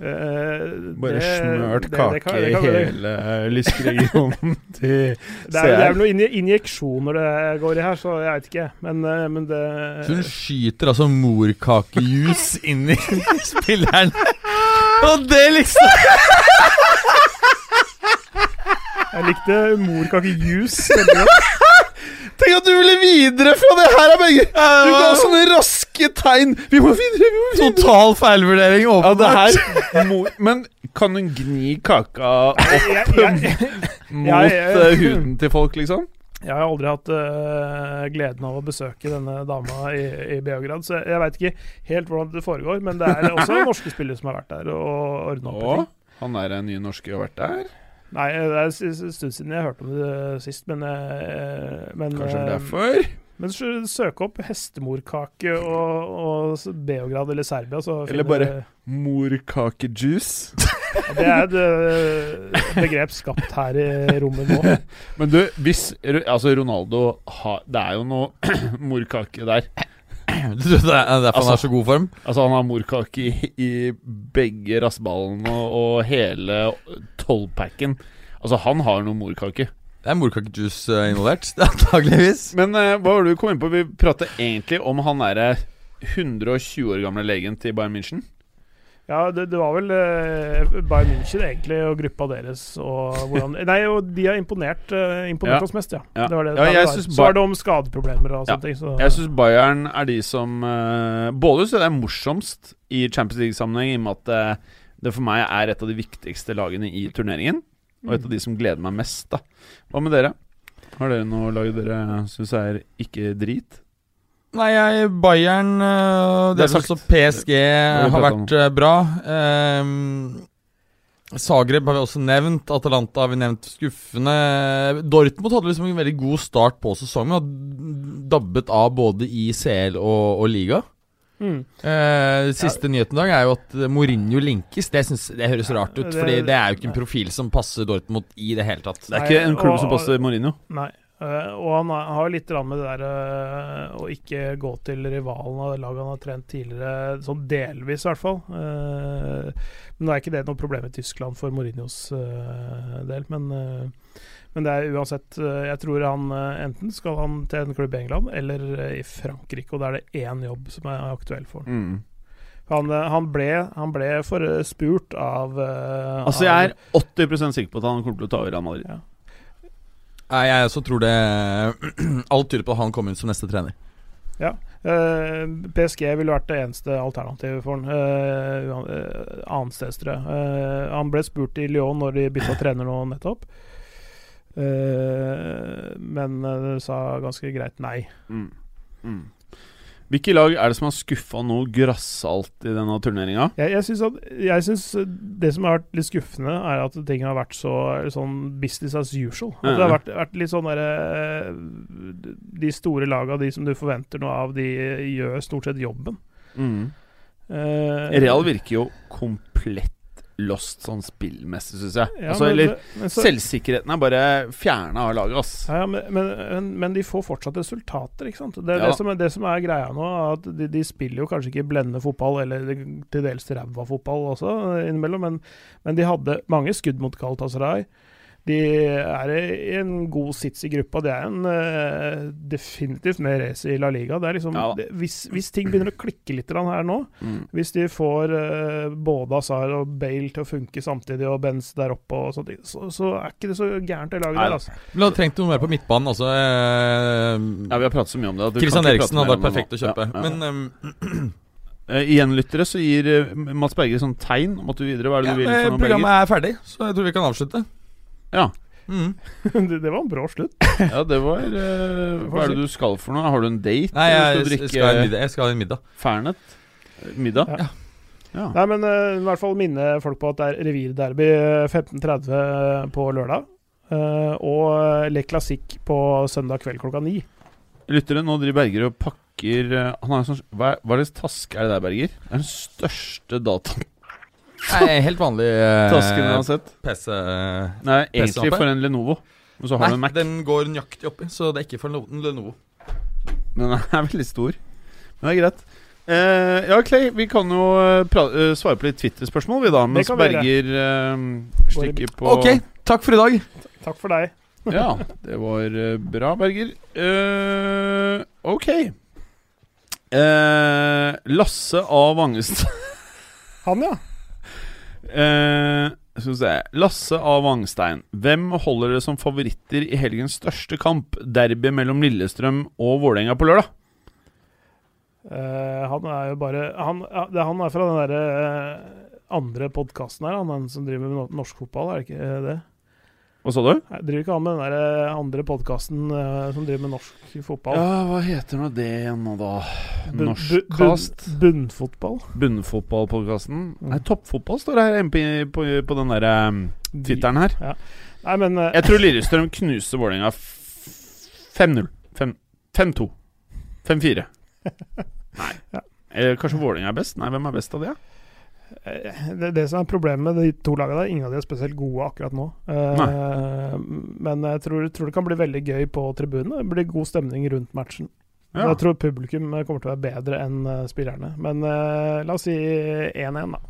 Eh, Bare det- smørt det- kake det kan- det i hele lyskeregionen til Det er, det er vel noen injeksjoner det går i her, så jeg vet ikke. Men, men det Så hun skyter altså morkakejus inn i spilleren. Og det liksom Jeg likte morkakejus veldig godt. Tenk at du ville videre fra det her, Berger! Du ga sånne raske tegn. Vi må videre, vi må videre. Total feilvurdering, Ja, det åpenbart. her Men kan hun gni kaka opp mot eh, huden til folk, liksom? Jeg har aldri hatt uh, gleden av å besøke denne dama i, i Beograd, så jeg, jeg veit ikke helt hvordan det foregår. Men det er også norske spillere som har vært der og ordna opp. Og, han er en ny norske og har vært der? Nei, det er en stund siden jeg hørte om det sist, men, uh, men Kanskje derfor? Men søk opp hestemorkake og, og Beograd eller Serbia, så Eller bare- Morkakejuice. Ja, Det er et eh, begrep skapt her i rommet nå. Men du, hvis Altså, Ronaldo har Det er jo noe morkake der. Det er derfor han er så god form? Altså, han har morkake i, i begge rassballene og, og hele tolvpacken. Altså, han har noe morkake. Det er morkakejuice eh, involvert, antageligvis. Men uh, hva var det du kom inn på? Vi prater egentlig om han derre 120 år gamle legen til Bayern München. Ja, det, det var vel uh, Bayern München egentlig og gruppa deres og hvordan Nei, og de har imponert, uh, imponert Ja. oss mest, ja. Ja. Det var det. Ja, det var. Så var det om skadeproblemer og Ja. sånne ting. Så, Jeg syns Bayern er de som Både så det er morsomst i Champions League-sammenheng, i og med at det for meg er et av de viktigste lagene i turneringen. Og et av de som gleder meg mest. da Hva med dere? Har dere noe lag dere syns er ikke drit? Nei, jeg, Bayern øh, Det er sagt. også PSG har vært øh, bra. Um, Zagreb har vi også nevnt. Atalanta har vi nevnt skuffende. Dortmund hadde liksom en veldig god start på sesongen. Og dabbet av både i CL og, og liga. Mm. Uh, siste nyheten i dag er jo at Mourinho linkes. Det, synes, det høres rart ut, for Fordi det er jo ikke en profil som passer Dortmund i det hele tatt. Det er ikke en klubb som passer Mourinho. Nei. Uh, og han har- litt med det der uh, å ikke gå til rivalen av det laget han har trent tidligere, sånn delvis i hvert fall. Eh, men nå er ikke det noe problem i Tyskland for Mourinhos del. Men, men det er uansett eh, Jeg tror han eh, enten skal han til en klubb i England eller eh, i Frankrike, og da er det én jobb som er aktuell for han. Mm. Han, han, ble, han ble forspurt av Altså, jeg er 80% sikker på at han kommer til å ta over Real Madrid. Ja. Nei, jeg også tror det Alt tyder på at han kommer ut som neste trener. Ja. PSG ville vært det eneste alternativet for han. Uh, uh, Annensteds, tror jeg. Eh, han ble spurt i Lyon når de bytta trener nå nettopp. Eh, men uh, sa ganske greit nei. Mm. Mm. Hvilke lag er det som har skuffa noe grassalt i denne turneringa? Jeg, jeg syns at- jeg syns det som har vært litt skuffende, er at ting har vært så sånn business as usual. At det har vært, vært litt sånn derre De store laga, de som du forventer noe av, de gjør stort sett jobben. Mm. Uh, Real virker jo komplett lost sånn spillmessig, syns jeg. ja, altså, men- eller men så- Selvsikkerheten er bare fjerna av laget, ass. Ja, men, men, de får fortsatt resultater, ikke sant. Det er Ja. det, som det som er greia nå, at de, de spiller jo kanskje ikke blendende fotball, eller til dels ræva fotball også, innimellom, men, men de hadde mange skudd mot Galatasaray. De er i en god sits i gruppa. Det er en uh, definitivt mer race i La Liga. Det er liksom, Ja. det, hvis, hvis ting begynner å klikke litt her nå, Mm. hvis de får uh, både Azar og Bale til å funke samtidig, og Benz der oppe, og sånt, så, så er ikke det så gærent, det laget Nei der. Altså. Men du hadde trengt noe mer på midtbanen. Altså, uh, Ja, vi har pratet så mye om det. ikke Eriksen hadde vært perfekt å kjøpe. Ja, ja. Men um, Uh, igjen, lyttere, så gir uh, Mats Berger sånn tegn om at du videre. Hva er det Ja, du vil programmet Berger? er ferdig, så jeg tror vi kan avslutte. Ja. Mm. det, det var en bra slutt. ja, det var uh, Hva er det du skal for noe? Har du en date? Nei, jeg, skal jeg, skal ha en middag. jeg skal ha en middag. Fernet? Middag? Ja. Ja. Nei, men uh, i hvert fall minne folk på at det er revirderby eh, 15.30 på lørdag. Uh, og eh, Le Classic på søndag kveld klokka ni. Lyttere, nå driver Berger og pakker eh, Han har en sånn Hva, hva slags taske er det der, Berger? Det er den største datatasken Nei, helt vanlig eh, jeg uansett. PC. eh, Nei, egentlig PC-lappe? for en Lenovo. Og så har Nei, du en Mac. den går nøyaktig oppi, så det er ikke for no- Lenovo. Den er veldig stor. Men det er greit. Eh, ja, Clay, vi kan jo eh, pra eh, svare på litt Twitter-spørsmål, vi da. Mens kan vi. Berger eh, stikker på Ok, takk for i dag. Takk for deg. Ja, det var eh, bra, Berger. Eh, ok. Eh, Lasse A. Vangestad Han, ja. Eh, skal vi se Lasse A. Wangstein. Hvem holder dere som favoritter i helgens største kamp? Derby mellom Lillestrøm og Vålerenga på lørdag? Uh, han er jo bare Han, det, han er fra den derre uh, andre podkasten her, han den som driver med norsk fotball, er det ikke eh, det? Hva sa du? Jeg driver ikke an med den der eh, andre podkasten som driver med norsk fotball? Ja, hva heter nå det igjen nå, da? Bunn- Bun, bun, Bunnfotball? Bunnfotballpodkasten? Mm. Nei, toppfotball står det her på, på, på den der um, Twitteren her. Nei, men uh, Jeg tror Lillestrøm knuser Vålerenga f- 5-0. 5-2. 5-4. Nei. Ja. Eller kanskje Vålerenga er best? Nei, hvem er best av det? Eh, Det, det som er problemet med de to lagene, ingen av de er spesielt gode akkurat nå. Uh, men jeg tror, tror det kan bli veldig gøy på tribunene. Det blir god stemning rundt matchen. Ja. Jeg tror publikum kommer til å være bedre enn eh, spillerne. Men uh, la oss si 1-1, da.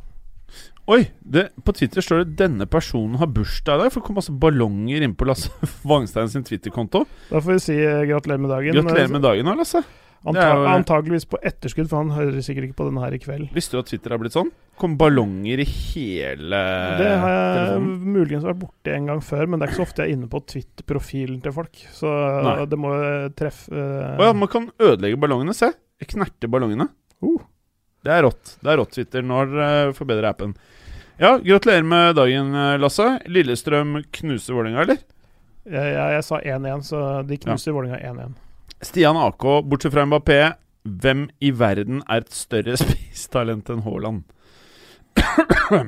Oi! Det, på Twitter står det 'denne personen har bursdag i dag'. For det kom masse ballonger inn på Lasse Wangstein sin Twitter-konto. Da får vi si eh, gratulerer med dagen. Gratulerer med dagen da, Lasse. Anta Det er Antageligvis på etterskudd, for han hører sikkert ikke på denne her i kveld. Visste du at Twitter har blitt sånn? Kom ballonger i hele Det har jeg telefonen. muligens vært borti en gang før, men det er ikke så ofte jeg er inne på Twitter-profilen til folk. Så Nei. det må treffe eh, Å ja, man kan ødelegge ballongene. Se! Jeg knerter ballongene. Uh. Det er rått. Det er rått, Twitter. Nå har dere forbedra appen. Ja, gratulerer med dagen, Lasse. Lillestrøm knuser Vålerenga, eller? jeg, jeg, jeg sa 1-1, så de knuser Vålerenga 1-1. Stian AK, bortsett fra Mbappé, hvem i verden er et større spisstalent enn Haaland? Eh,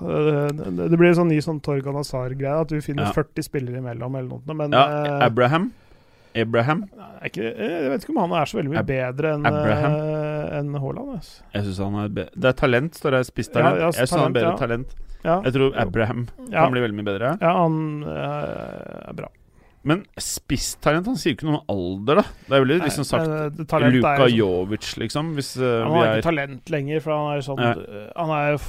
Det, det blir en sånn ny sånn Torgan Hazard-greie, at du finner Ja. 40 spillere imellom, eller noe. Men Ja, eh, Abraham. Abraham. ikke, jeg vet ikke om han er så veldig mye Ab- bedre enn eh, Haaland. Altså. Jeg synes han er bedre. Det er talent, står det. Spisstalent. Ja, jeg synes han er bedre talent. Jeg tror Abraham kan bli veldig mye bedre. ja, han eh, er bra. Men spisstalent Han sier jo ikke noe om alder, da. Det er veldig liksom sagt Nei, eh, talent Luka sånn- Jovic, liksom. Hvis uh, Han har ikke talent lenger, for han er sånn Ja. eh, Han er f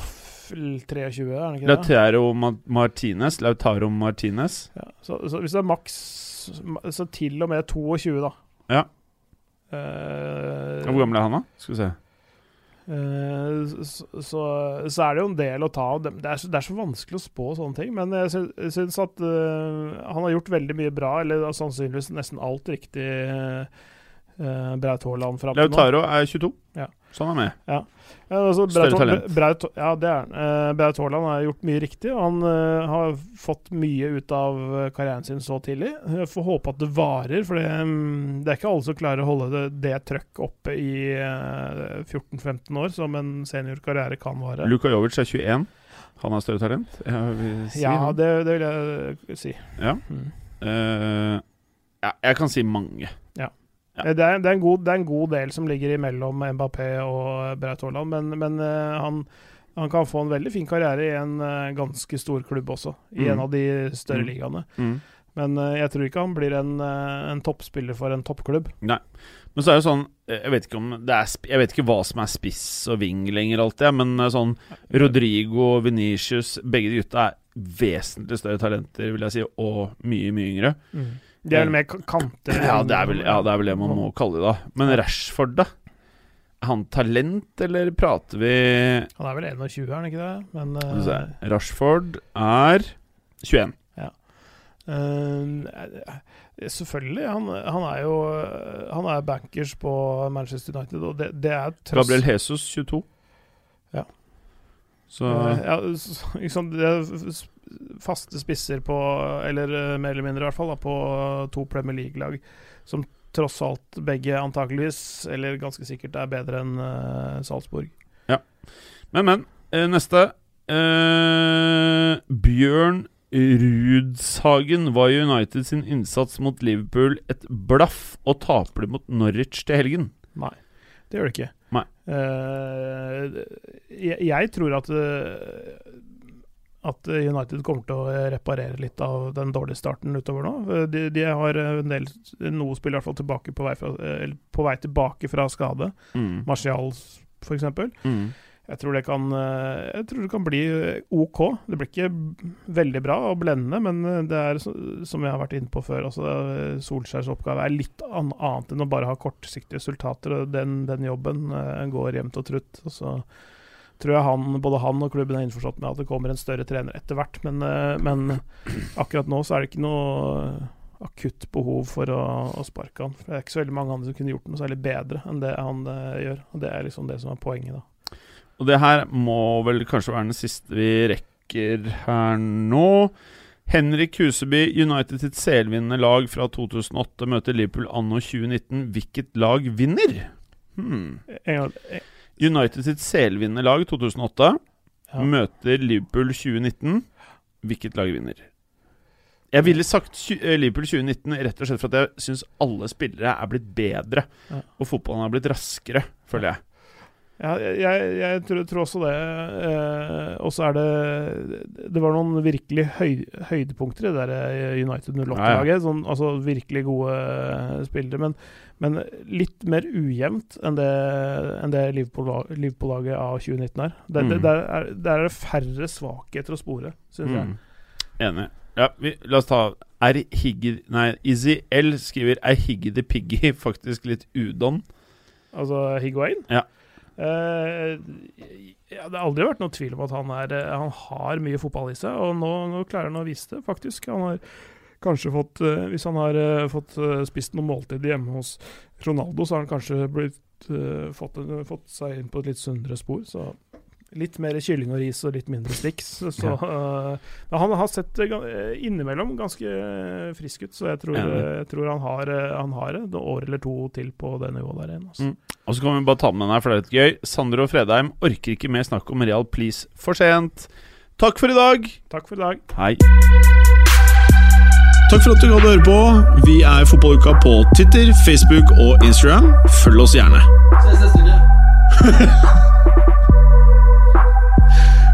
23, er han ikke det? Lautaro Martinez. Lautaro Martinez. Ja, så, så hvis det er maks Så til og med 22, da. Ja. Uh, Hvor gammel er han, da? Skal vi se. Eh, så, så, så er det jo en del å ta av. Det det er så vanskelig å spå sånne ting. Men jeg sy- syns at uh, han har gjort veldig mye bra, eller sannsynligvis nesten alt riktig. Uh, Braut Haaland fram til nå. Lautaro er 22, Ja. Så han er med. Ja, altså, Større talent. Braut, ja, det er han. Uh, Braut Haaland har gjort mye riktig. Han uh, har fått mye ut av eh, karrieren sin så tidlig. Jeg får håpe at det varer, for det, mm, det er ikke alle som klarer å holde det, det trøkk oppe i uh, 14-15 år, som en seniorkarriere kan vare. Luka Jovic er 21. Han har større talent. Si ja, det, det vil jeg si. Ja. Mm. Eh, ja, jeg kan si mange. Ja. Eh, Det, er, det, er en god, det er en god del som ligger imellom Mbappé og Braut Haaland, men, men eh, han, han kan få en veldig fin karriere i en eh, ganske stor klubb også, i Mm. en av de større Mm. ligaene. Mm. Men eh, jeg tror ikke han blir en, eh, en toppspiller for en toppklubb. Nei. Men så er det sånn eh, Jeg vet ikke om det er Jeg vet ikke hva som er spiss og ving lenger, alltid. Men eh, sånn Rodrigo Venicius Begge de gutta er vesentlig større talenter, vil jeg si, og mye, mye yngre. De er vel mer kanter. Ja, det er vel, ja, det, er vel det man må kalle det, da. Men Rashford, da? Er han talent, eller prater vi Han er vel 21, er han ikke det? Men eh, Rashford er 21. Eh, selvfølgelig. Han, han er jo Han er bankers på Manchester United, og det, det er trøst. Gabriel Jesus, 22. Ja. Så Eh, ja, s- ikke det faste spisser på Eller eh, mer eller mindre, i hvert fall, da, på to Premier League-lag. Som tross alt begge antakeligvis, eller ganske sikkert, er bedre enn Salzburg. Salzburg. Men, men. eh, neste. Eh, Bjørn Rudshagen var United sin innsats mot Liverpool et blaff, og taper de mot Norwich til helgen. Nei, det gjør det ikke. Nei. Eh, jeg, jeg tror at eh, at United kommer til å reparere litt av den dårlige starten utover nå. Eh, De, de har en del noe spill i hvert fall tilbake på vei, fra, eller på vei tilbake fra skade. Mm. Martial f.eks. Mm. Jeg tror det kan eh, Jeg tror det kan bli eh, OK. Det blir ikke veldig bra og blendende, men eh, det er som jeg har vært inne på før, eh, Solskjærs oppgave er litt annet enn å bare ha kortsiktige resultater. og Den, den jobben eh, går jevnt og trutt. Og så tror jeg han, både han og klubben er innforstått med at det kommer en større trener etter hvert, men, eh, men akkurat nå så er det ikke noe akutt behov for å, å sparke han. For Det er ikke så veldig mange andre som kunne gjort noe særlig bedre enn det han eh, gjør. Og Det er liksom det som er poenget, da. Og det her må vel kanskje være den siste vi rekker her nå. Henrik Huseby, United sitt selvvinnende lag fra 2008 møter Liverpool anno 2019. Hvilket lag vinner? Hmm. En gang, en, United sitt selvvinnende lag 2008 Ja. møter Liverpool 2019. Hvilket lag vinner? Jeg ville sagt eh, Liverpool 2019 rett og slett for at jeg syns alle spillere er blitt bedre. Ja. Og fotballen har blitt raskere, føler jeg. Ja, jeg, jeg, jeg tror, tror også det. Eh, og så er det Det var noen virkelig høy, høydepunkter i det der eh, United 08-laget. Sånn, altså virkelig gode eh, spillere. Men, men litt mer ujevnt enn det, enn det Liverpool- Liverpool-laget av 2019 er. Der, Mm. der, er. der er det færre svakheter å spore, syns jeg. Mm. Enig. Ja, vi, la oss ta Er Higgy Nei, Izzy L skriver Er Higgy the Piggy faktisk litt udon? Altså Higuain. Ja. Eh, ja, det har aldri vært noe tvil om at han, er, eh, han har mye fotball i seg, og nå, nå klarer han å vise det, faktisk. Han har kanskje fått eh, Hvis han har fått spist noe måltid hjemme hos Ronaldo, så har han kanskje blitt, fått, fått seg inn på et litt sunnere spor. Så litt mer kylling og ris og litt mindre sticks. Så ja. uh, han har sett uh, innimellom ganske eh, frisk ut, så jeg tror, jeg tror han har, han har et år eller to til på det nivået der igjen. Altså. Mm. Og så kan vi bare ta med den her, for det er litt gøy. Sander og Fredheim orker ikke mer snakk om Real Please for sent. Takk for i dag. Takk for i dag. Hei. Takk for at du gadd å høre på. Vi er Fotballuka på Twitter, Facebook og Instagram. Følg oss gjerne. Ses neste uke.